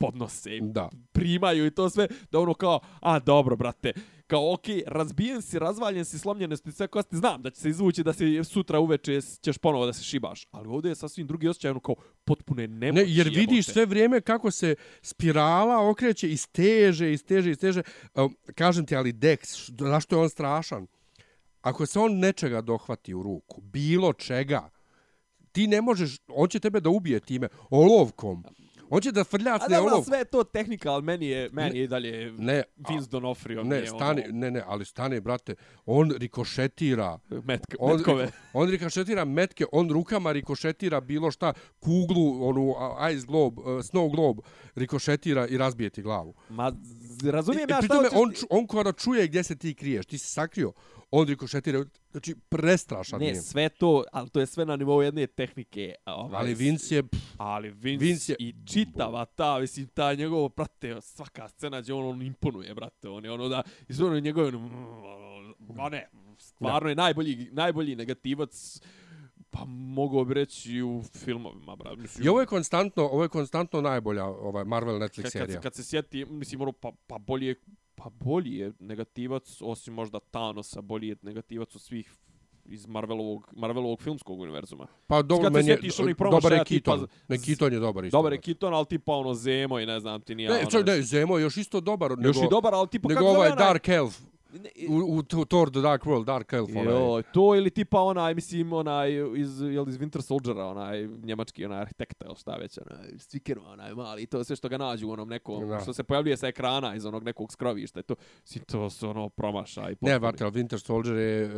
podnose, da. primaju i to sve, da ono kao, a dobro, brate, kao, ok, razbijen si, razvaljen si, slomljene si sve kosti, znam da će se izvući da se sutra uveče ćeš ponovo da se šibaš, ali ovdje je sasvim drugi osjećaj, ono kao, potpune nemoći. Ne, jer vidiš sve vrijeme kako se spirala okreće i steže, i steže, i steže. Kažem ti, ali Dex, zašto je on strašan? Ako se on nečega dohvati u ruku, bilo čega, ti ne možeš, on će tebe da ubije time, olovkom. On će da frljacne ono... A sve to tehnika, ali meni je, meni je dalje ne, Vince Donofrio. Ne, stani, ono... ne, ne, ali stane, brate, on rikošetira... Metke, on, metkove. On rikošetira metke, on rukama rikošetira bilo šta, kuglu, onu ice globe, uh, snow globe, rikošetira i razbije ti glavu. Ma, razumijem I, ja šta hoćeš... On, on kada čuje gdje se ti kriješ, ti si sakrio, on rikošetira, znači prestrašan ne, je. Ne, sve to, ali to je sve na nivou jedne tehnike. Ovaj, ali Vince je... Pff, ali Vince, Vince je, i čitava ta, mislim, ta njegovo, brate, svaka scena gdje on, on imponuje, brate, on je ono da, i sve ono njegove, ma ne, stvarno je najbolji, najbolji negativac, pa mogu bi reći u filmovima, brate. Mislim, I ovo je konstantno, ovo je konstantno najbolja ovaj Marvel Netflix kad, serija. Kad, kad se sjeti, mislim, ono, pa, pa bolje pa bolji je negativac, osim možda Thanosa, bolji je negativac od svih iz Marvelovog, Marvelovog filmskog univerzuma. Pa dobro, meni je, dobar je Keaton. Ne, Keaton je dobar isto. Dobar je Keaton, ali tipa ono Zemo i ne znam ti nije. Ne, ono, ne, Zemo je još isto dobar. Još nego, i dobar, ali tipa kako ovaj Dark Elf. U, u Thor The Dark World, Dark Elf, onaj. Jo, to ili tipa onaj, mislim, onaj iz, jel, iz Winter Soldiera, onaj njemački, onaj arhitekta, ili šta već, onaj, sticker, onaj mali, to sve što ga nađu u onom nekom, da. što se pojavljuje sa ekrana iz onog nekog skrovišta, to, si to su ono promašaj. Ne, vate, Winter Soldier je, e,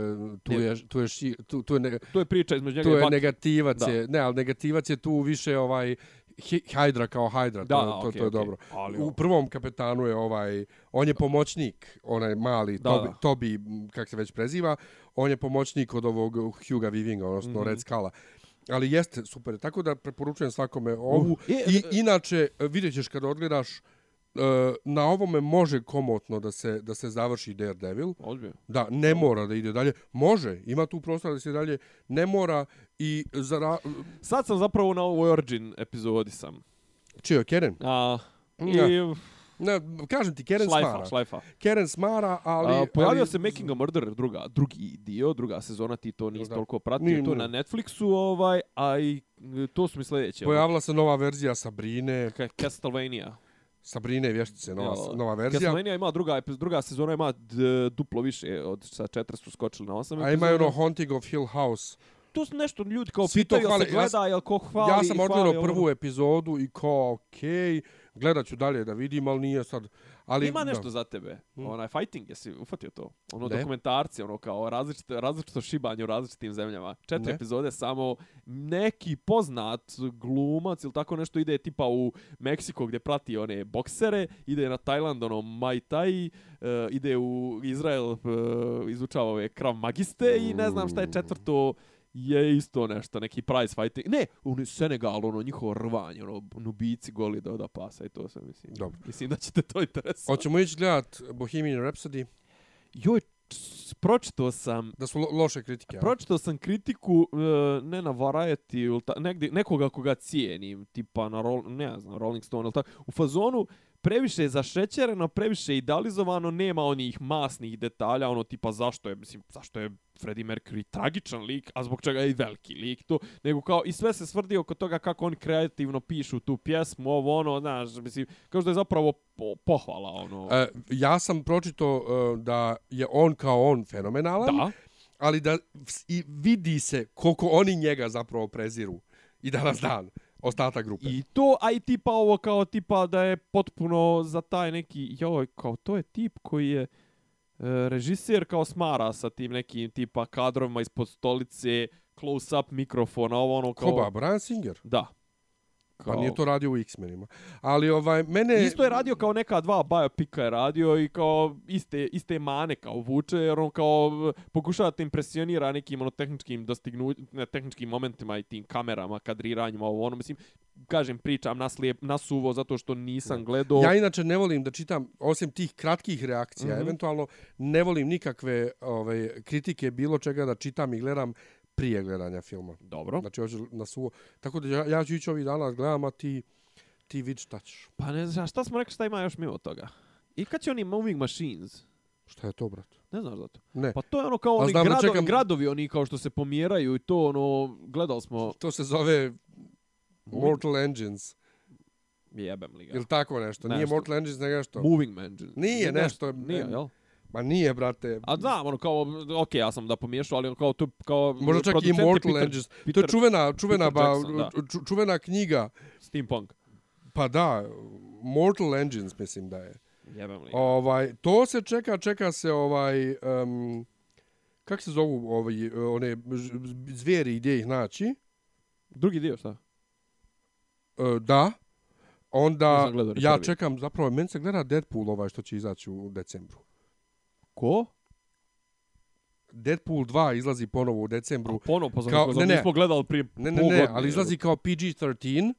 tu je, tu je, tu, tu je, ne, tu je priča između njega tu je negativac, je, ne, ali negativac je tu više ovaj, Hydra kao Hydra, da, to, to, okay, to je okay. dobro. Ali, u prvom kapetanu je ovaj, on je pomoćnik, onaj mali da, Toby, da. Toby, kak se već preziva, on je pomoćnik od ovog Huga Vivinga, odnosno mm -hmm. Red Skala. Ali jeste super, tako da preporučujem svakome ovu. Uh, je, I inače, vidjet ćeš kada odgledaš, E, na ovome može komotno da se da se završi Daredevil. Ozbiljno. Da, ne mora da ide dalje. Može, ima tu prostor da se dalje. Ne mora i za. Sad sam zapravo na ovoj Origin epizodi sam. Čio, Keren? A, i... Ne, kažem ti, Keren šlajfa, smara. Šlajfa. Keren smara, ali... A, pojavio ali... se Making a Murder, druga, drugi dio, druga sezona, ti to nisi toliko pratio, ni, to na Netflixu, ovaj, a i to su mi sljedeće. Pojavila se nova verzija Sabrine. Castlevania. Sabrine vještice, nova, ja, nova verzija. Castlevania ima druga, druga sezona, ima d, duplo više, od sa četiri su skočili na osam. A ima ono Haunting of Hill House. To su nešto ljudi kao Svi pitaju, hvali, se gleda, ja, ko hvali Ja sam odgledao prvu ono. epizodu i kao, okej, okay, gledat ću dalje da vidim, ali nije sad... Ali, Ima nešto da. za tebe. Hmm. Onaj fighting, jesi ufatio to? Ono ne. dokumentarci, ono kao različito, različito šibanje u različitim zemljama. Četiri ne. epizode samo neki poznat glumac ili tako nešto ide tipa u Meksiko gdje prati one boksere, ide na Tajland, ono Muay Thai, uh, ide u Izrael, uh, izučava ove krav magiste i ne znam šta je četvrto je isto nešto, neki prize fighting. Ne, u Senegalu, ono, njihovo rvanje, ono, nubici goli da oda pasa i to sve, mislim. Dobro. Mislim da ćete to interesovati. Hoćemo ići gledat Bohemian Rhapsody? Joj, pročitao sam... Da su lo loše kritike. Pročitao sam kritiku, uh, ne na Variety, ili ta, negdje, nekoga koga cijenim, tipa na, roll, ne znam, Rolling Stone, ili ta, u fazonu, previše je zašećereno, previše idealizovano, nema onih masnih detalja, ono tipa zašto je, mislim, zašto je Freddie Mercury tragičan lik, a zbog čega je i veliki lik to, nego kao i sve se svrdi oko toga kako oni kreativno pišu tu pjesmu, ovo ono, znaš, mislim, kao što je zapravo po, pohvala, ono. E, ja sam pročito uh, da je on kao on fenomenalan, da. ali da i vidi se koliko oni njega zapravo preziru i danas dan ostatak grupe. I to, a i tipa ovo kao tipa da je potpuno za taj neki, joj, kao to je tip koji je e, režiser kao smara sa tim nekim tipa kadrovima ispod stolice, close-up mikrofona, ovo ono kao... Koba, Brian Singer? Da. Pa nije to radio u X-menima. Ali ovaj, mene... Isto je radio kao neka dva biopika je radio i kao iste, iste mane kao vuče, jer on kao pokušava da te impresionira nekim ono, tehničkim dostignu, ne, tehničkim momentima i tim kamerama, kadriranjima, ovo ono, mislim, kažem, pričam naslijep, nasuvo zato što nisam gledao. Ja inače ne volim da čitam, osim tih kratkih reakcija, mm. -hmm. eventualno ne volim nikakve ovaj, kritike bilo čega da čitam i gledam prije gledanja filma. Dobro. Znači, hoću na suvo. Tako da ja, ja ću ići ovih dana da gledam, a ti, ti vid šta ćeš. Pa ne znam, šta smo rekli šta ima još mimo toga? I kad će oni Moving Machines? Šta je to, brat? Ne znaš za to? Ne. Pa to je ono kao oni znam gradovi, čekam- gradovi, oni kao što se pomjeraju i to ono, gledali smo, To se zove Mortal Engines. jebem li ga. Ili tako nešto. Nije Nešto. Mortal Engines, nego nešto. Moving Engines. Nije nešto- Nije, jel? Ma nije, brate. A znam, ono kao, okej, ja sam da pomiješao, ali ono kao to, kao... Možda čak i producent je Mortal Peter- Engines. To je čuvena, čuvena, Peter ba, Jackson, da. ču- čuvena knjiga. Steampunk. Pa da, Mortal Engines mislim da je. Jebem li. Ovaj, to se čeka, čeka se ovaj... Um, kako se zovu ovaj, one zvijeri gdje ih naći? Drugi dio, šta? E, da. Onda ja čekam, zapravo meni se gleda Deadpool ovaj što će izaći u decembru. Ko? Deadpool 2 izlazi ponovo u decembru. Ponovo, pa Kao- ne, ne. nismo gledali prije Ne, ne, ne, ali izlazi kao PG-13,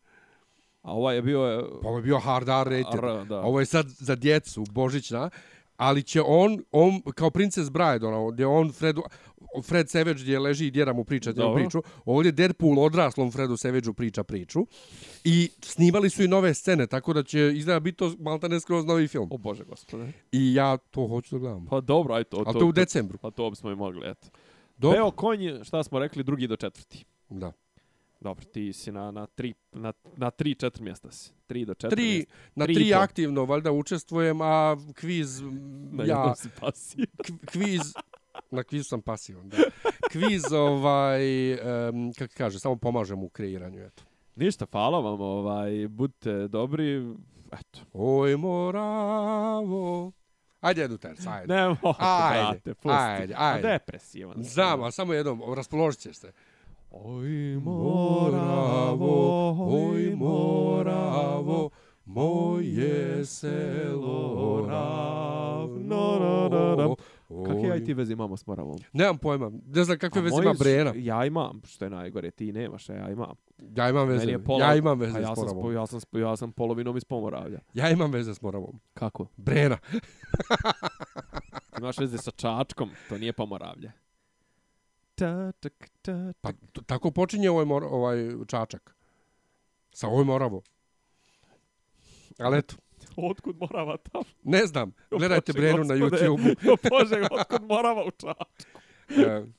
A ovaj je bio... je- pa ovo je bio hard R rated. R, da. Ovo je sad za djecu, božićna, ali će on, on kao Princess Bride, ono, gdje on Fredu, Fred Savage gdje leži i djera mu priča Dobro. priču, ovdje Deadpool odraslom Fredu Savageu priča priču i snimali su i nove scene, tako da će izgleda biti to maltene skroz novi film. O bože gospode. I ja to hoću da gledam. Pa dobro, aj to. Ali to u decembru. Pa to bismo i mogli, eto. Dobro. Beo konj, šta smo rekli, drugi do četvrti. Da. Dobro, ti si na, na, tri, na, na tri, četiri mjesta si. Tri do četiri Tri, mjesta. na Tri tri, aktivno, valjda učestvujem, a kviz, Na ja, si kviz, na kvizu sam pasivan, da. Kviz, ovaj, um, kako kaže, samo pomažem u kreiranju, eto. Ništa, hvala vam, ovaj, budite dobri. Eto. Oj, moravo. Ajde jednu tercu, ajde. Ne mogu, Ajde, brate, pusti. ajde, ajde. Depresivan. Znam, a samo jednom, raspoložit ćeš se. Oj, Moravo, oj, moravo, moje selo ravno. Kakve ja i ti veze imamo s Moravom? Nemam pojma, ne znam kakve veze ima Brena. Ja imam, što je najgore, ti nemaš, a ja imam. Ja imam veze, pola- ja imam A veze ja s sam, spo, Moravom. ja sam, spo, ja sam polovinom iz Pomoravlja. Ja imam veze s Moravom. Kako? Brena. Imaš veze sa Čačkom, to nije Pomoravlje. Ta, tak, ta, Pa t- tako počinje ovaj, mor, ovaj čačak. Sa ovoj Moravo. Ali eto, Otkud Morava tamo? ne znam. Gledajte Bože, Brenu na gospode. YouTube. Jo, Bože, otkud Morava u Čačku? Uh,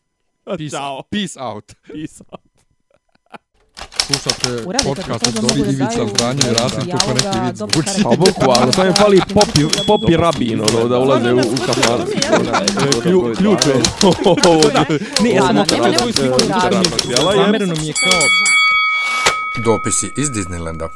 peace, Ćao. peace out. Pisa. Slušate podcast od da Ivica Zdanje i Rasim kako neki vid dobro zvuči. Pa bukvalno, samo im fali popi, popi rabin, ono, da ulaze u, u kafan. Klju- ključ je. Ne, ja sam nekog tvoj razloga. Zamereno mi je kao... Dopisi iz Disneylanda.